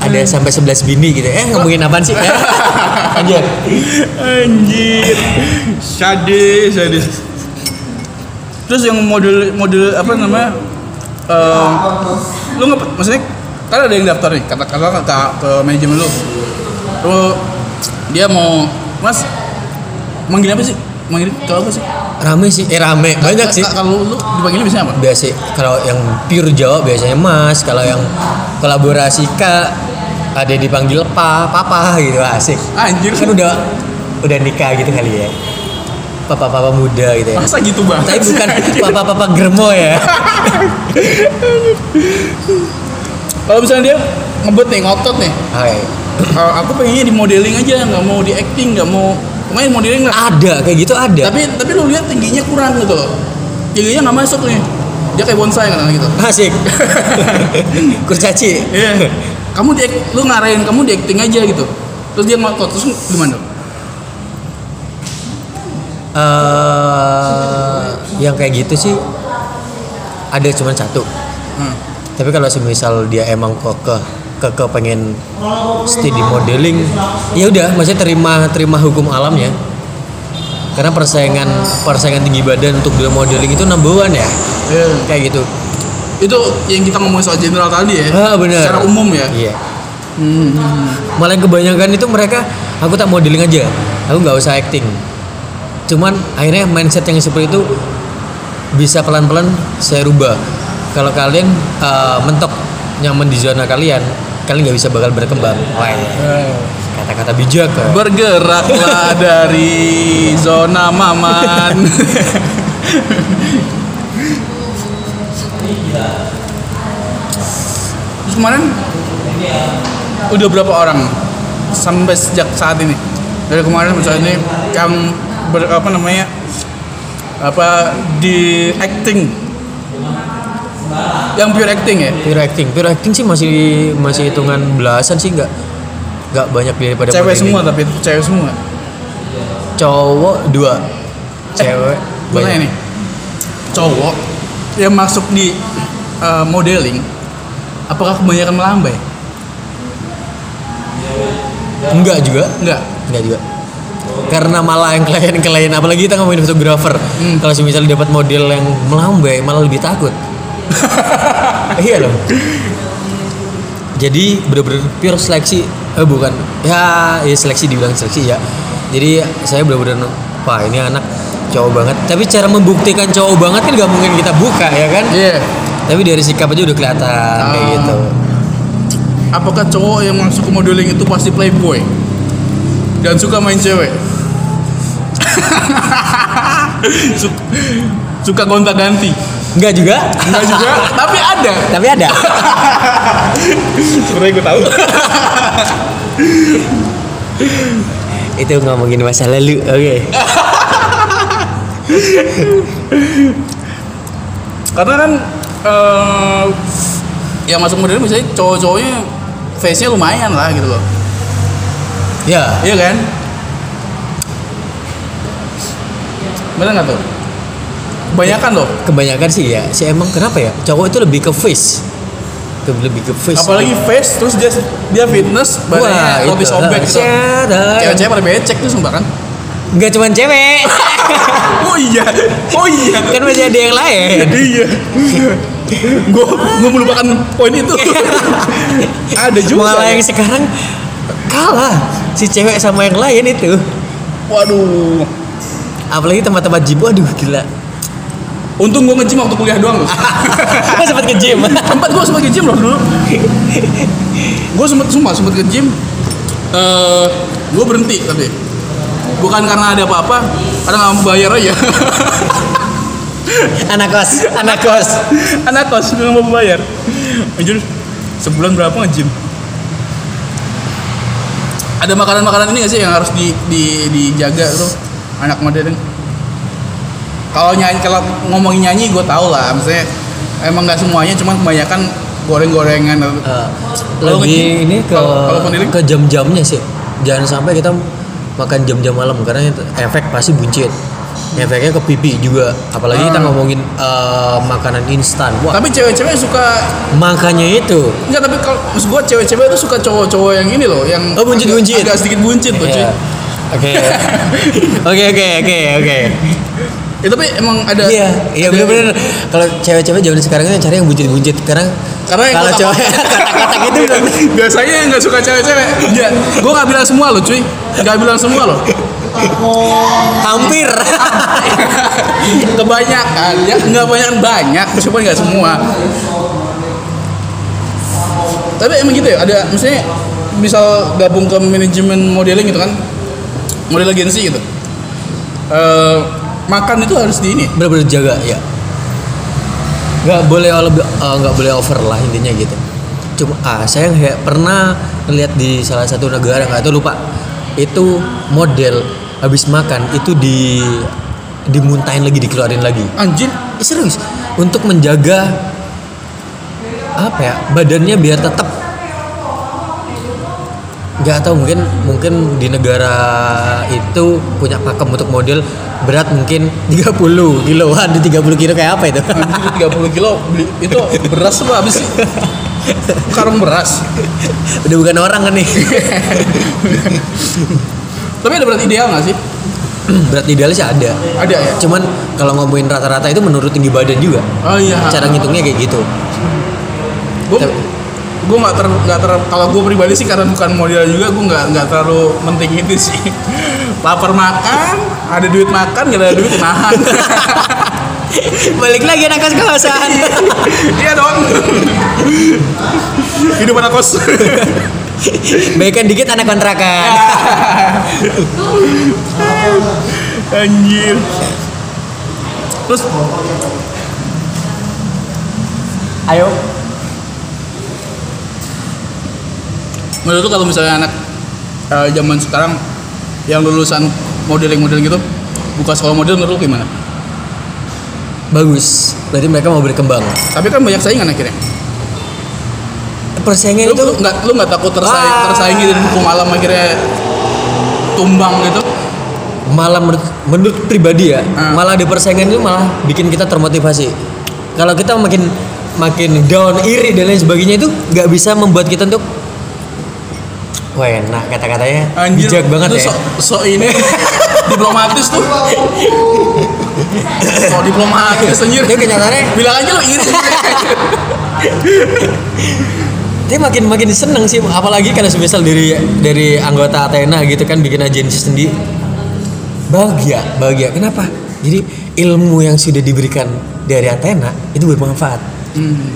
ada sampai 11 bini gitu eh ngomongin apaan sih ya lanjut Anjir. Sadis, sadis. Terus yang model model apa namanya? eh, lu nggak maksudnya kan ada yang daftar nih kata kata ke, ke manajemen lu. Lu dia mau mas manggil apa sih? Manggil kalau apa sih? Rame sih. Eh rame. Banyak sih Ka- kalau lu dipanggilnya biasanya apa? Biasa kalau yang pure Jawa biasanya Mas kalau yang kolaborasi Kak ada dipanggil Pa Papa gitu asik. Anjir. Kan udah udah nikah gitu kali ya papa-papa muda gitu ya. Masa gitu banget tapi bukan papa-papa germo ya. Kalau misalnya dia ngebet nih ngotot nih. Hai. kalau aku pengennya di modeling aja nggak mau di acting nggak mau main modeling lah. Ada kayak gitu ada. Tapi tapi lu lihat tingginya kurang gitu loh. Tingginya nggak masuk nih. Dia kayak bonsai kan gitu. Asik. Kurcaci. iya. Kamu di lu ngarahin kamu di acting aja gitu. Terus dia ngotot terus gimana eh yang kayak gitu sih ada cuma satu. hmm. Tapi kalau semisal dia emang kok ke ke, ke pengen stay di modeling, ya udah, maksudnya terima terima hukum alamnya. Karena persaingan persaingan tinggi badan untuk dia modeling itu number one ya, Iya. kayak gitu. itu yang kita ngomongin soal general tadi ya Ah benar. secara umum ya Iya. Hmm, hmm, hmm. Malah yang kebanyakan itu mereka aku tak modeling aja, aku nggak usah acting. Cuman akhirnya mindset yang seperti itu bisa pelan-pelan saya rubah. Kalau kalian eh, mentok nyaman di zona kalian, kalian nggak bisa bakal berkembang. Kata-kata bijak. eh. bergeraklah dari zona maman Terus kemarin udah berapa orang sampai sejak saat ini dari kemarin misalnya ini yang ber, apa namanya apa di acting. Yang pure acting ya? Pure acting, pure acting sih masih masih hitungan belasan sih nggak nggak banyak daripada cewek semua tapi cewek semua? Cowok dua, cewek gue banyak. nih cowok yang masuk di uh, modeling apakah kebanyakan melambai? Enggak juga, enggak Enggak juga. Karena malah yang klien-klien apalagi kita ngomongin fotografer. Hmm. Kalau misalnya dapat model yang melambai malah lebih takut. iya loh. Jadi bener-bener pure seleksi eh bukan ya ya seleksi dibilang seleksi ya. Jadi saya bener-bener wah ini anak cowok banget. Tapi cara membuktikan cowok banget kan nggak mungkin kita buka ya kan? iya Tapi dari sikap aja udah kelihatan kayak Ah. gitu. apakah cowok yang masuk ke modeling itu pasti playboy dan suka main cewek Suk- suka gonta ganti Enggak juga. enggak juga tapi ada Tapi ada. sebenarnya gue tahu Itu ngomongin masa lalu. Oke. karena kan eh yang masuk modeling misalnya cowok-cowoknya face-nya lumayan lah gitu loh Ya, iya kan? Bener nggak tuh? Kebanyakan loh. Kebanyakan sih ya. Sih emang kenapa ya? Cowok itu lebih ke face. Ke, lebih ke face. Apalagi face terus dia dia fitness badannya itu. sobek gitu. Cewek-cewek pada becek tuh sumpah kan? Nggak cuma cewek. Oh iya oh iya. Kan masih ada yang lain. Iya. Gue gue melupakan poin itu. Ada juga malah ya. yang sekarang kalah si cewek sama yang lain itu. Waduh. Apalagi tempat-tempat gym aduh gila. Untung gue nge-gym waktu kuliah doang loh. Kok sempat ke gym tempat gue sempat nge-gym loh dulu. Gue sempat sumpah sempat nge-gym eh gue berhenti tapi. Bukan karena ada apa-apa karena nggak mau bayar aja. Anak kos anak kos. Anak kos nggak mau bayar. Anjir sebulan berapa nge-gym ada makanan-makanan ini gak sih yang harus di, di dijaga tuh? Anak modeling kalau nyanyi kalau ngomongin nyanyi gue tau lah. Maksudnya emang nggak semuanya cuman kebanyakan goreng-gorengan. Atau- Eh, lebih ini ke kalau modeling? ke jam-jamnya sih. Jangan sampai kita makan jam-jam malam karena efek pasti buncit efeknya ke pipi juga. Apalagi kita Ah. ngomongin eh, makanan instan. Wah. Tapi cewek-cewek suka makanya itu. Enggak tapi kalau maksud gue cewek-cewek itu suka cowok-cowok yang ini loh yang Oh, buncit-buncit. agak, agak sedikit buncit tuh cuy. Iya. oke. Oke oke oke oke. Ya, tapi emang ada iya iya bener-bener. Kalau cewek-cewek zaman sekarang kan cari yang buncit-buncit. Karena Karena yang kalau cewek kata-kata gitu biasanya yang nggak suka cewek-cewek. Gue nggak bilang semua loh cuy. Nggak bilang semua loh hampir. Kebanyakan ya. Nggak banyak banyak. Cuma nggak semua. Tapi emang gitu ya ada maksudnya misal gabung ke manajemen modeling gitu kan model agensi gitu. Eh, makan itu harus di ini. Bener-bener jaga ya. Nggak boleh eh, nggak boleh over lah intinya gitu. Cuma ah saya pernah ngeliat di salah satu negara nggak tahu lupa. Itu model habis makan itu di dimuntahin lagi dikeluarin lagi Anjir. Eh, serius untuk menjaga apa ya badannya biar tetap nggak tahu mungkin mungkin di negara itu punya pakem untuk model berat mungkin 30 kiloan di 30 kilo kayak apa itu Anjir 30 kilo beli itu beras apa habis? Karung beras. udah bukan orang kan nih Tapi ada berat ideal nggak sih? berat idealnya sih ada. Ada ya. cuman kalau ngomongin rata-rata itu menurut tinggi badan juga. Oh iya. cara ngitungnya kayak gitu. Gue gue nggak ter nggak ter kalau gue pribadi sih karena bukan model juga gue nggak nggak terlalu penting itu sih. Lapar makan ada duit makan gak ada duit nahan. Balik lagi anak kos kosan iya dong. Hidup anak kos Baikan dikit anak kontrakan. Anjir. Terus? Ayo. Menurut lu kalau misalnya anak eh, zaman sekarang yang lulusan modeling model gitu buka sekolah model menurut lu gimana? Bagus. Berarti mereka mau berkembang. Tapi kan banyak saingan akhirnya persaingan lu itu lu nggak lu nggak takut tersaing Ah. tersaingi dan hukum alam akhirnya tumbang gitu malah menurut, menurut pribadi ya Ah. malah di persaingan itu malah bikin kita termotivasi kalau kita makin makin down iri dan lain sebagainya itu nggak bisa membuat kita untuk wah enak kata-katanya Anjir, bijak banget ya Sok, sok ini diplomatis tuh. Sok diplomatis anjir. Tapi kenyataannya Bilang aja lu iri. dia makin makin seneng sih apalagi kalau semisal dari dari anggota Athena gitu kan bikin agensi sendiri. Bahagia bahagia. Kenapa? Jadi ilmu yang sudah diberikan dari Athena itu bermanfaat. Hmm.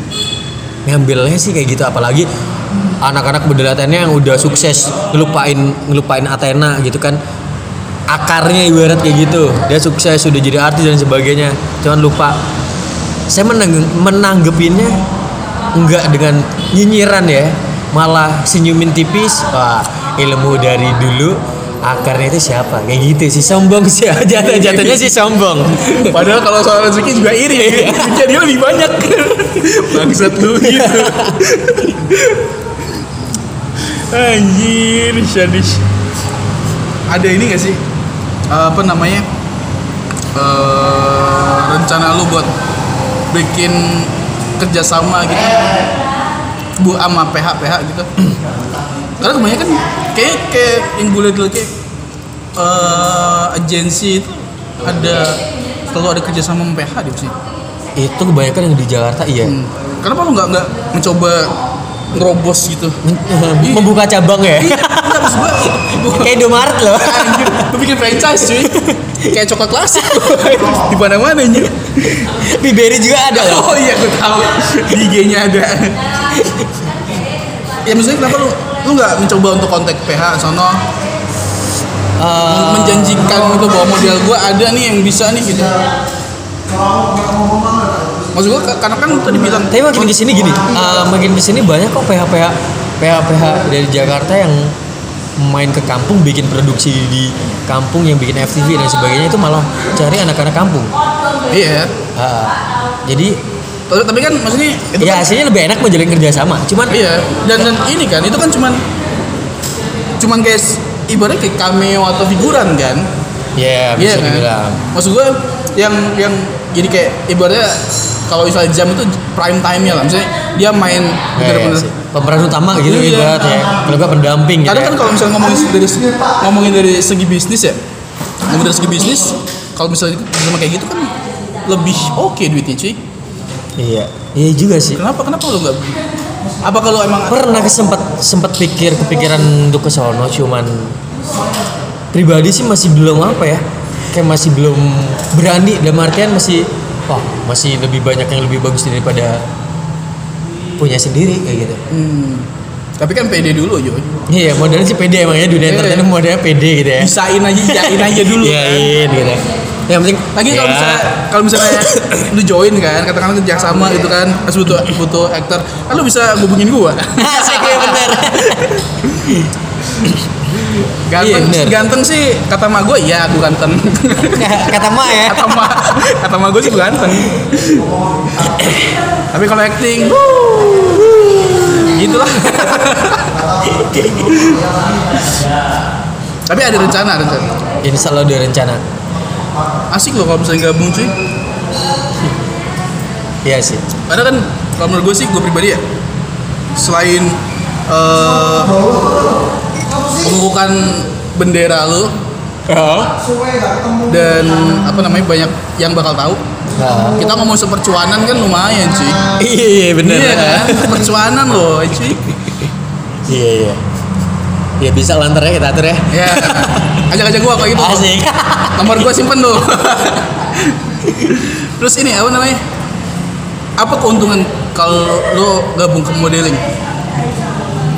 ngambilnya sih kayak gitu apalagi anak-anak model Athena yang udah sukses ngelupain ngelupain Athena gitu kan. Akarnya ibarat kayak gitu. Dia sukses sudah jadi artis dan sebagainya. Cuman lupa. Saya menang menanggepinnya enggak dengan nyinyiran ya malah senyumin tipis wah ilmu dari dulu akarnya itu siapa kayak gitu sih sombong sih jatuh jatuhnya sih sombong Padahal kalau soal rezeki juga iri ya. Jadi lebih banyak. Bangsat lu gitu. Anjir, sadis. Ada ini gak sih? Apa namanya? Eh, rencana lu buat bikin kerjasama gitu. Bu sama PH PH gitu. Karena kebanyakan kayak kayak yang gue lihat kayak eh agensi itu ada selalu ada kerjasama sama PH di sini itu kebanyakan yang di Jakarta iya. Hmm. Kenapa lu nggak nggak mencoba ngerobos gitu? membuka cabang ya? Maksud gua- kayak Indomaret loh. Anjir, bikin franchise cuy. Kayak coklat klasik di mana-mana anjir. Biberi juga ada loh Oh iya, gue tahu. Di IG-nya ada. ya maksudnya kenapa lu lu nggak mencoba untuk kontak PH sono Eh, menjanjikan gitu bahwa model gua ada nih yang bisa nih gitu. Maksud gua ka- karena kan tadi bilang tapi makin ke sini gini eh, makin ke sini banyak kok PH PH PH PH dari Jakarta yang main ke kampung bikin produksi di kampung yang bikin FTV dan sebagainya itu malah cari anak-anak kampung iya. Ah, jadi Tapi, kan maksudnya itu ya hasilnya lebih enak menjalin kerjasama cuman Iya, dan dan ini kan itu kan cuman cuman kayak s- ibaratnya kayak cameo atau figuran kan? ya Iya bisa kan? dibilang Maksud gue yang yang jadi kayak ibaratnya kalau misalnya jam itu prime time-nya lah. Misalnya dia main Ya, ya, bener-bener sih. Pemeran utama gitu Iya. ibarat ya kalau nggak pendamping gitu Kadang ya. kan kalau misalnya ngomongin dari ngomongin dari segi bisnis ya, ngomongin dari segi bisnis, kalau misalnya sama kayak gitu kan lebih oke duitnya cuy. iya iya juga sih Kenapa kenapa lu nggak? Apa kalau emang pernah sempat sempat pikir kepikiran untuk ke sono cuman pribadi sih masih belum apa ya kayak masih belum berani dalam artian masih wah masih lebih banyak yang lebih bagus daripada punya sendiri kayak gitu Hmm, tapi kan pede dulu Joy. iya modalnya sih pede emang ya dunia Iya. entertainment modalnya pede gitu ya Bisain aja, iyain aja dulu Iya, kan. iya, gitu yang penting Lagi kalau ya, misalnya kalau misalnya lu join kan, katakanlah kerja sama gitu kan, pas butuh butuh aktor, kan lu bisa hubungin gua. asik ya bener Ganteng, Iya, ganteng sih kata mak gue ya aku ganteng. Kata mak ya. kata mak kata mak gue sih gue ganteng. Tapi kalau acting, gitulah. Tapi ada rencana, rencana. Insya Allah ada rencana. Asik loh kalau misalnya gabung cuy. Iya sih. Karena kan kalau menurut gue sih gue pribadi ya selain eh mengukuhkan bendera lu. Dan apa namanya banyak yang bakal tahu. Nah. kita ngomong sepercuanan kan lumayan cuy. Iya iya bener. iya kan? Percuanan loh cuy. Iya iya. Ya bisa lantar ya kita atur ya. ya ajak ajak gua kayak gitu. Asik. nomor gua simpen tuh. Terus ini apa namanya? Apa keuntungan kalau lo gabung ke modeling?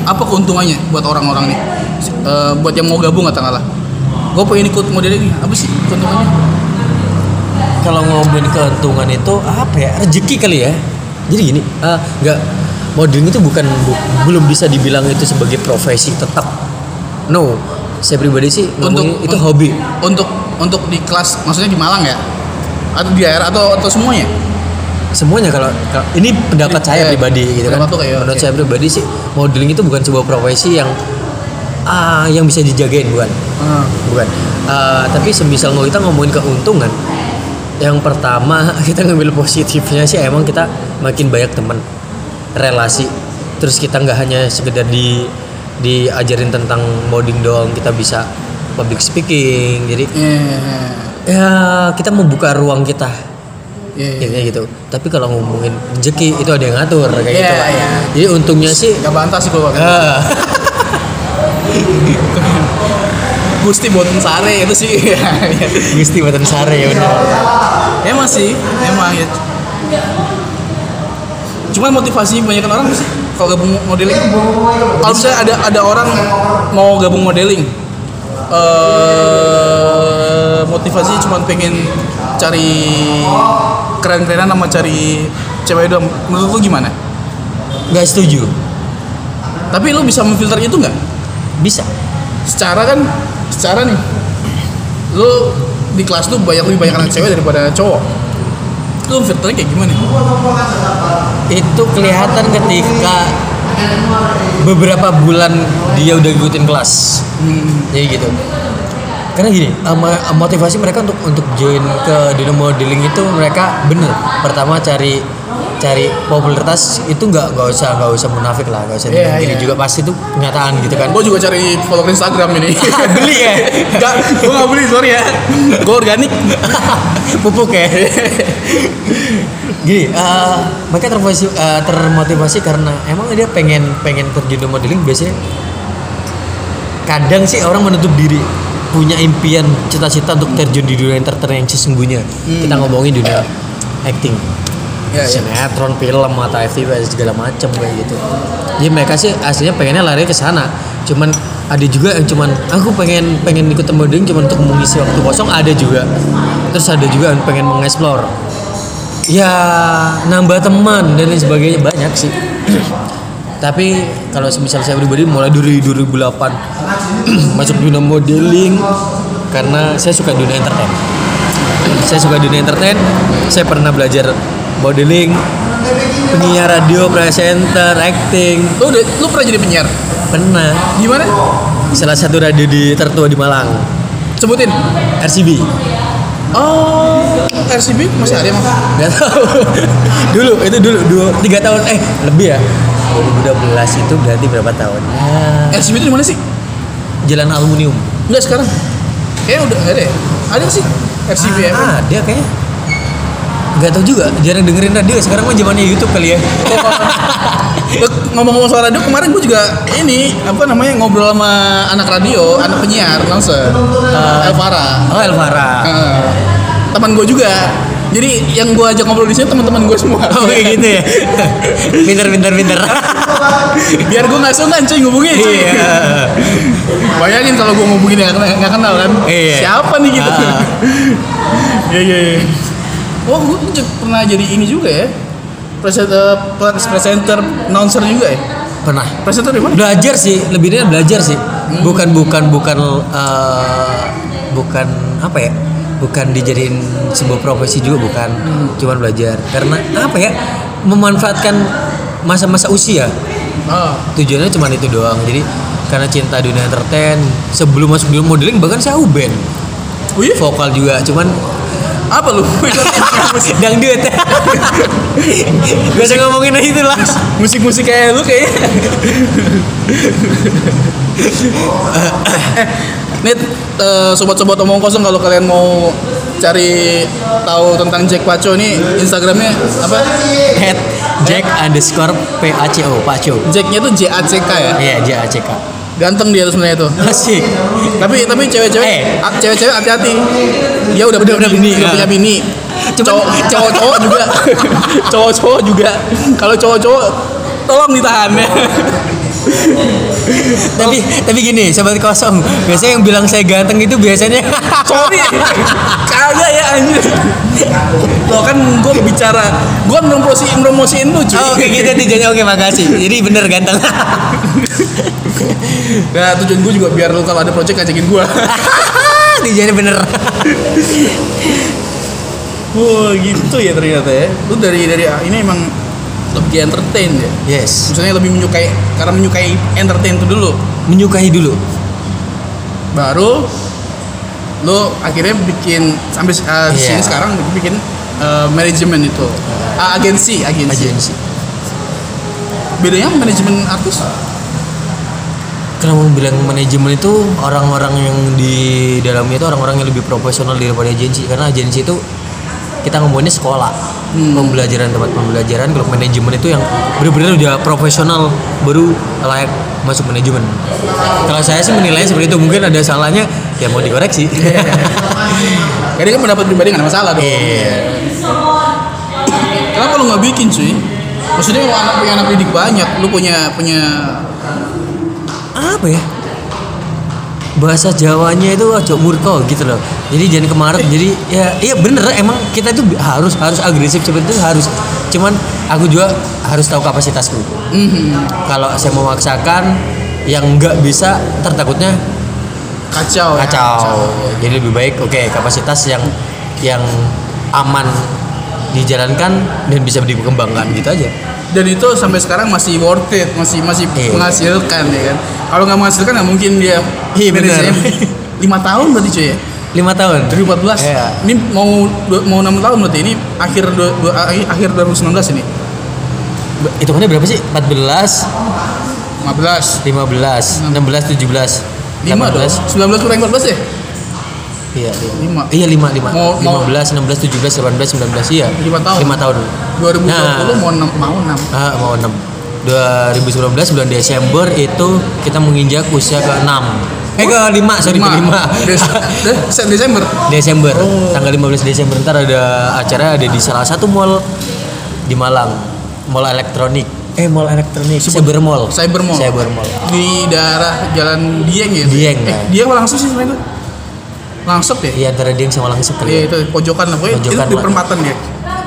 Apa keuntungannya buat orang-orang nih Eh, buat yang mau gabung katakanlah gue pengen ikut modeling nih apa sih keuntungannya Kalau ngomongin keuntungan itu apa ya? Rezeki kali ya. Jadi gini, eh, nggak modeling itu bukan bu- belum bisa dibilang itu sebagai profesi tetap. No, saya pribadi sih ngomongin itu un- hobi. untuk untuk di kelas maksudnya di Malang ya atau di daerah atau atau semuanya Semuanya kalau, kalau- ini pendapat saya pribadi gitu kan. kayak, Menurut oke. saya pribadi sih modeling itu bukan sebuah profesi yang ah yang bisa dijagain bukan. bukan Eh, tapi semisal mau kita ngomongin keuntungan yang pertama kita ngambil positifnya sih emang kita makin banyak teman relasi terus kita nggak hanya sekedar di diajarin tentang modeling doang kita bisa public speaking jadi Iya, ya kita membuka ruang kita iya, ya, iya. kayak gitu tapi kalau ngomongin rezeki itu ada yang ngatur kayak Iya, gitu Pak. iya. jadi untungnya sih Gak bantah sih gue Gusti Boten Sare itu sih. Gusti Batan Sare ya benar. Emang sih emang ya. Cuman motivasi banyak orang sih kalau gabung modeling. Kalau misalnya ada ada orang mau gabung modeling eh motivasi cuma pengen cari keren-kerenan sama cari cewek doang. Menurut lu gimana? Nggak setuju. Tapi lu bisa memfilter itu nggak bisa. Secara kan secara nih lu di kelas tuh banyak lebih banyak anak cewek daripada cowok. Lu filternya kayak gimana? Itu kelihatan ketika beberapa bulan dia udah ngikutin kelas. Hmm. jadi gitu. Karena gini motivasi mereka untuk untuk join ke dunia modeling itu mereka bener. Pertama cari cari popularitas itu nggak nggak usah nggak usah munafik lah nggak usah Iya, dipungkiri iya. juga. Pasti itu kenyataan gitu kan. Gue juga cari follower Instagram ini. Beli ya? Enggak, gue gak beli, sorry ya. Gue organik. Pupuk ya? Gini eh, mereka termotivasi eh, termotivasi karena emang dia pengen pengen terjun di modeling biasanya kadang sih orang menutup diri punya impian cita-cita untuk terjun di dunia entertain yang sesungguhnya. Kita ngomongin dunia acting Ya, ya. sinetron film atau FTV segala macam kayak gitu. Jadi mereka sih aslinya pengennya lari ke sana. Cuman ada juga yang cuman aku pengen pengen ikut modeling cuman untuk mengisi waktu kosong ada juga. Terus ada juga yang pengen mengeksplor. Ya nambah teman dan lain sebagainya banyak sih. Tapi kalau semisal saya pribadi mulai dari 2008 masuk dunia modeling karena saya suka dunia entertain. Saya suka dunia entertain saya pernah belajar modeling penyiar radio presenter acting. Lu, udah, lu pernah jadi penyiar? pernah. Gimana? salah satu radio di tertua di Malang. Sebutin. RCB Oh, RCB masih ada emang? nggak tahu. Dulu itu dulu dua tiga tahun. Eh lebih ya. 2012 itu berarti berapa tahun? Ya RCB itu di mana sih? jalan aluminium. Enggak sekarang. Kayaknya udah ada ya? Ada sih? RCB ya? ah, ada kayaknya nggak tahu juga jarang dengerin radio sekarang mah zamannya YouTube kali ya Ngomong-ngomong soal radio, kemarin gue juga ini apa namanya ngobrol sama anak radio, anak penyiar, announcer, Elvara. oh Elvara Eh, teman gue juga. Jadi yang gue ajak ngobrol di sini teman-teman gue semua. oh kayak gitu ya pinter pinter pinter Biar gue nggak sungkan cuy ngubungin cuy. iya Bayangin kalau gue ngubungin nggak kenal kan. Iya. Siapa nih gitu. Ah. Iya iya iya. Oh, gue pernah jadi ini juga ya. Presenter, presenter, announcer juga ya. pernah. Presenter di mana? Belajar sih lebihnya belajar sih. Bukan bukan bukan eh, bukan apa ya? Bukan dijadiin sebuah profesi juga bukan. Cuman belajar. Karena apa ya? Memanfaatkan masa-masa usia. Oh. tujuannya cuma itu doang. Jadi karena cinta dunia entertain sebelum masuk dunia modeling bahkan saya band. Oh iya? Vokal juga. Cuman apa lu? Dangdut gak usah ngomongin itu lah. Musik-musik kayak lu kayaknya. Eh, Nit, eh, sobat-sobat omong kosong kalau kalian mau cari tahu tentang Jack Paco ini Instagramnya apa? head Jack underscore P A C O Paco Jacknya tuh J A C K ya. iya J A C K. Ganteng dia tuh sebenarnya tuh. asik Tapi tapi cewek-cewek, Eh. ah, cewek-cewek hati-hati. Dia udah Udah- udah bini, udah ya. punya bini. Cuman- Cowok- Cowok-cowok juga, cowok-cowok juga. Kalau cowok-cowok, tolong ditahan ya. tapi tapi gini sobat kosong biasanya yang bilang saya ganteng itu biasanya Sorry, kagak ya anjir. Lo kan gue bicara, gue promosi promosiin lu cuy. oh, oke gitu tujuannya oke makasih jadi bener ganteng Nah tujuan gue juga biar lu kalau ada project ngajakin gue. tujuannya bener Wah gitu ya ternyata ya. Lu dari dari ini emang lebih entertain ya. yes Maksudnya lebih menyukai karena menyukai entertain itu dulu. menyukai dulu Baru lu akhirnya bikin sampai uh, di sini Iya. sekarang bikin uh, manajemen itu. Ah, agensi, agensi. agensi Bedanya manajemen artis? Kenapa bilang manajemen itu orang-orang yang di dalamnya itu orang-orang yang lebih profesional daripada agensi karena agensi itu kita ngomongnya sekolah pembelajaran tempat pembelajaran kalau manajemen itu yang benar-benar udah profesional baru layak masuk manajemen kalau saya sih menilainya seperti itu mungkin ada salahnya ya mau dikoreksi Jadi kan pendapat pribadi nggak masalah dong. Iya. Kenapa lu nggak bikin cuy? Maksudnya lu anak punya anak didik banyak, lu punya punya apa ya? Bahasa Jawanya itu aja murko gitu loh. Jadi jangan kemarin jadi ya iya bener emang kita itu harus harus agresif seperti itu harus. Cuman aku juga harus tahu kapasitasku. Mhm. kalau saya memaksakan yang nggak bisa tertakutnya kacau. ya, kacau. Jadi lebih baik oke kapasitas yang yang aman dijalankan dan bisa dikembangkan gitu aja Dan itu sampai sekarang masih worth it, masih masih Iya. menghasilkan ya kan. Kalau nggak menghasilkan nggak mungkin dia Iya, benar. manajernya lima tahun berarti cuy ya. lima tahun 2014. Iya. Ini mau mau enam tahun berarti ini akhir dua, dua, akhir 2019 ini. hitungannya berapa sih 14 15 15 16 17 5 dong. 19 kurang 14 ya? Iya, Lima. Iya, 5 5. Mau- mau- 15, 16, 17, 18, 19 iya. Lima tahun. 5 tahun. 2020 Nah. mau 6 mau 6. Ah, mau 6. 2019 bulan Desember itu kita menginjak usia ke 6. Eh ke 5, sorry ke 5. Des, Des- Desember. Desember. Oh. Tanggal 15 Desember ntar ada acara ada di salah satu mall di Malang. Mall elektronik. Eh, mall elektronik. Cyber Mall. Cyber Mall. Cyber Mall. Di daerah Jalan Dieng ya? Dieng, Eh. Dieng apa langsung sih sebenarnya? Langsung ya? Iya, antara Dieng sama Langsep kali. Iya ya. itu pojokan lah Pojokan itu di lah. perempatan ya.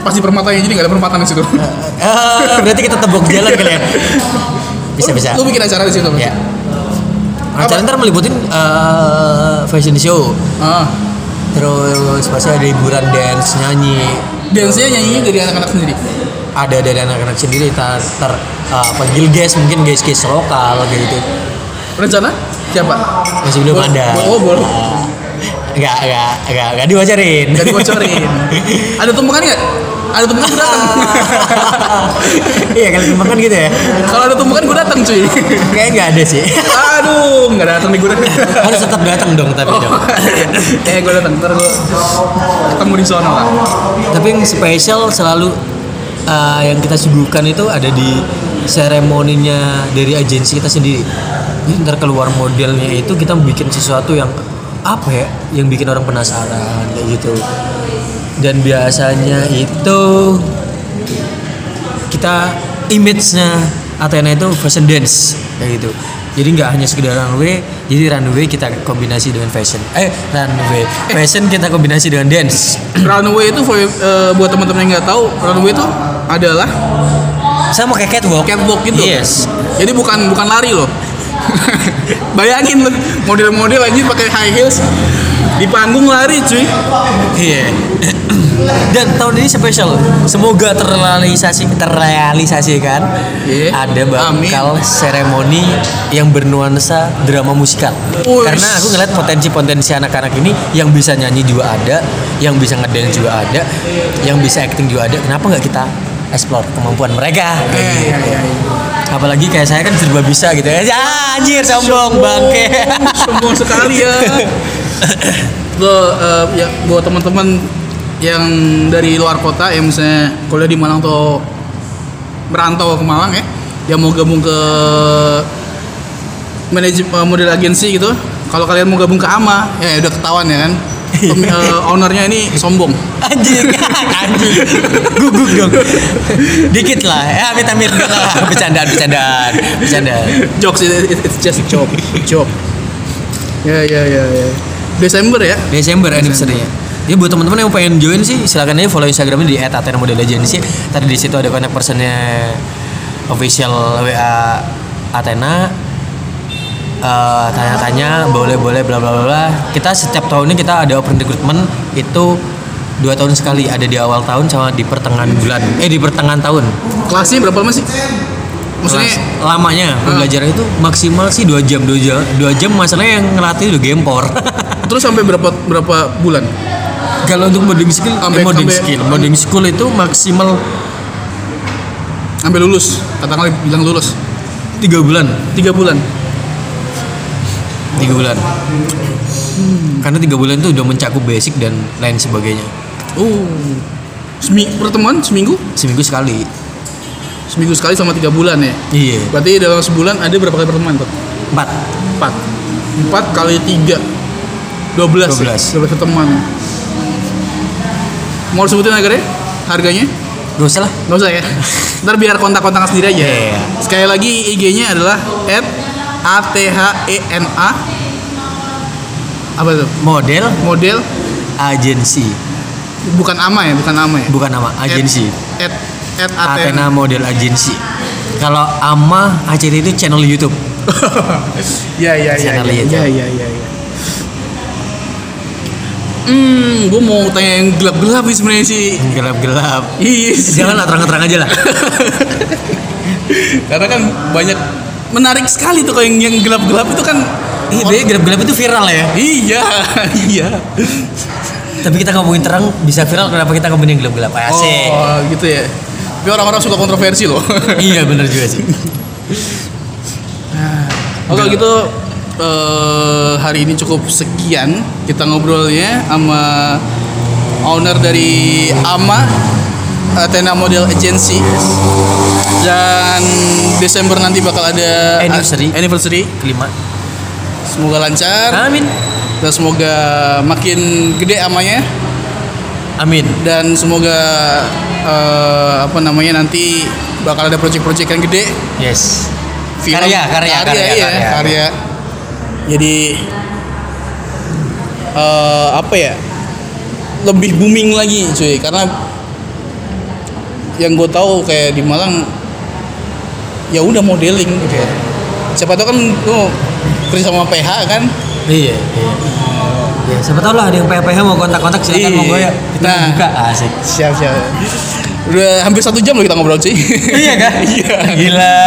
Pas di perempatan ya jadi nggak ada perempatan di situ. Ah, berarti kita tebok jalan kali ya. Bisa bisa. Lu bikin acara di situ Ya. Apa? Acara ntar meliputin eh, fashion show, Ah. terus pasti ada hiburan dance, nyanyi, Dance-nya nyanyinya dari anak-anak sendiri. ada dari anak-anak sendiri, tar, tar eh, panggil guest mungkin guest guest lokal kayak gitu. Rencana siapa? Masih belum ada. Oh, boleh. Enggak, enggak, enggak, enggak diwajarin. Gak dibocorin. ada tumpengan nggak? Ada tumpengan gue datang. iya, kalau tumpengan gitu ya. Kalau ada tumpengan gue datang cuy. Kayaknya enggak ada sih. Aduh, nggak datang nih gue. Harus tetap datang dong tapi dong. eh gue datang ntar gue ketemu di sana lah. Tapi yang spesial selalu uh, yang kita suguhkan itu ada di seremoninya dari agensi kita sendiri. Jadi ntar keluar modelnya itu kita bikin sesuatu yang apa ya, yang bikin orang penasaran kayak gitu. Dan biasanya itu kita image-nya Athena itu fashion dance kayak gitu. Jadi nggak hanya sekedar runway, jadi runway kita kombinasi dengan fashion. Eh, runway. Fashion kita kombinasi dengan dance. Runway itu for, eh, buat teman-teman yang nggak tahu, runway itu adalah sama kayak catwalk Catwalk gitu? yes Jadi bukan bukan lari loh. Bayangin loh, model-model lagi pakai high heels di panggung lari cuy. Iya. Dan tahun ini spesial. Semoga terrealisasi terrealisasikan. Iya. Ada Amin. bakal seremoni yang bernuansa drama musikal. Uish. Karena aku ngeliat potensi-potensi anak-anak ini yang bisa nyanyi juga ada, yang bisa ngedance juga ada, yang bisa acting juga ada. Kenapa nggak kita explore kemampuan mereka? Kayak Eh, gitu. iya, iya, iya. Apalagi kayak saya kan serba bisa gitu ya. Ya, anjir sombong bangke. sombong sekali ya lo eh, ya buat teman-teman yang dari luar kota yang misalnya kuliah di Malang atau merantau ke Malang ya yang mau gabung ke manajemen model agensi gitu kalau kalian mau gabung ke AMA ya udah ketahuan ya kan Pem- eh, ownernya ini sombong. Anjing. Anjing. Guguk dong. Dikit lah. Ya amit amit. Lah. Bercandaan bercandaan. Bercandaan jokes it, it- it's just joke. Joke. Ya ya ya ya. Desember ya? Desember anniversary-nya Ya. Buat teman-teman yang pengen join sih silakan aja follow Instagramnya di @athena_model_agency. Tadi di situ ada kontak personnya official WA Athena. Eh, tanya-tanya boleh boleh bla bla bla. Kita setiap tahunnya kita ada open recruitment. Itu dua tahun sekali. Ada di awal tahun sama di pertengahan bulan. Eh di pertengahan tahun. Kelasnya berapa lama sih maksudnya Kelas lamanya pembelajaran itu maksimal sih dua jam dua jam dua jam. Masalahnya yang ngelatih udah gempor. Terus sampai berapa berapa bulan? Kalau untuk modeling skill Sampai- eh, modeling sampai- skill. Modeling school itu maksimal sampai lulus. Katakanlah bilang lulus. tiga bulan. Tiga bulan tiga bulan. Karena tiga bulan itu udah mencakup basic dan lain sebagainya. Oh. Semi pertemuan seminggu? Seminggu sekali. Seminggu sekali sama tiga bulan ya? Iya. Berarti dalam sebulan ada berapa kali pertemuan Pak? empat. Empat. Empat kali tiga. Dua belas. Ya? 12. dua belas pertemuan. Mau disebutin agarnya harganya? Gak usah lah. Nggak usah ya? Ntar biar kontak-kontak sendiri aja. Iya. sekali lagi IG-nya adalah at a t h e n a. Apa tuh model model. agensi bukan ama ya? Bukan ama ya? Bukan nama agensi at at Athena. Athena model agensi kalau ama ACT itu channel YouTube. Ya ya ya Channel ya. YouTube. ya ya ya ya. Hmm, gue mau tanya yang gelap-gelap nih sebenarnya sih. gelap-gelap. Iya, sih. jangan lah terang-terang aja lah. Karena kan banyak menarik sekali tuh yang yang gelap-gelap itu kan. Iya, biasanya gelap-gelap itu viral ya. Iya, iya. Tapi kita ngomongin terang bisa viral kenapa kita ngomongin yang gelap-gelap? Asik. Oh, gitu ya. Tapi orang-orang suka kontroversi loh. iya bener juga sih. Oke gitu eh, hari ini cukup sekian kita ngobrolnya sama owner dari AMA Athena Model Agency dan Desember nanti bakal ada Anniversary. anniversary. Kelima. Semoga lancar Amin. dan semoga makin gede amanya Amin. dan semoga eh, apa namanya nanti bakal ada project-project yang gede Yes. film Karya, karya, karya, iya, karya. karya. jadi eh, apa ya lebih booming lagi cuy karena yang gue tahu kayak di Malang ya udah modeling gitu ya siapa tahu kan lu kerja sama PH kan Iya. iya. Ya, siapa tahu lah ada yang PH mau kontak-kontak silakan Iya. monggo ya. Kita Nah. buka asik. siap siap udah hampir satu jam loh kita ngobrol cuy iya kan? iya Gila.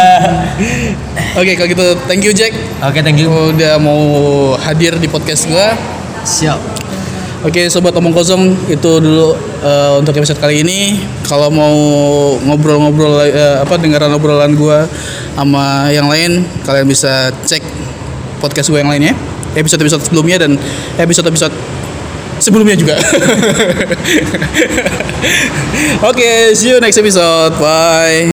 oke kalau gitu thank you Jack Oke, thank you. udah mau hadir di podcast gua Siap. Oke sobat omong kosong itu dulu eh, untuk episode kali ini. Kalau mau ngobrol-ngobrol eh, apa dengaran obrolan gua sama yang lain, kalian bisa cek podcast gua yang lainnya, episode-episode sebelumnya dan episode-episode sebelumnya juga. Oke, see you next episode. Bye.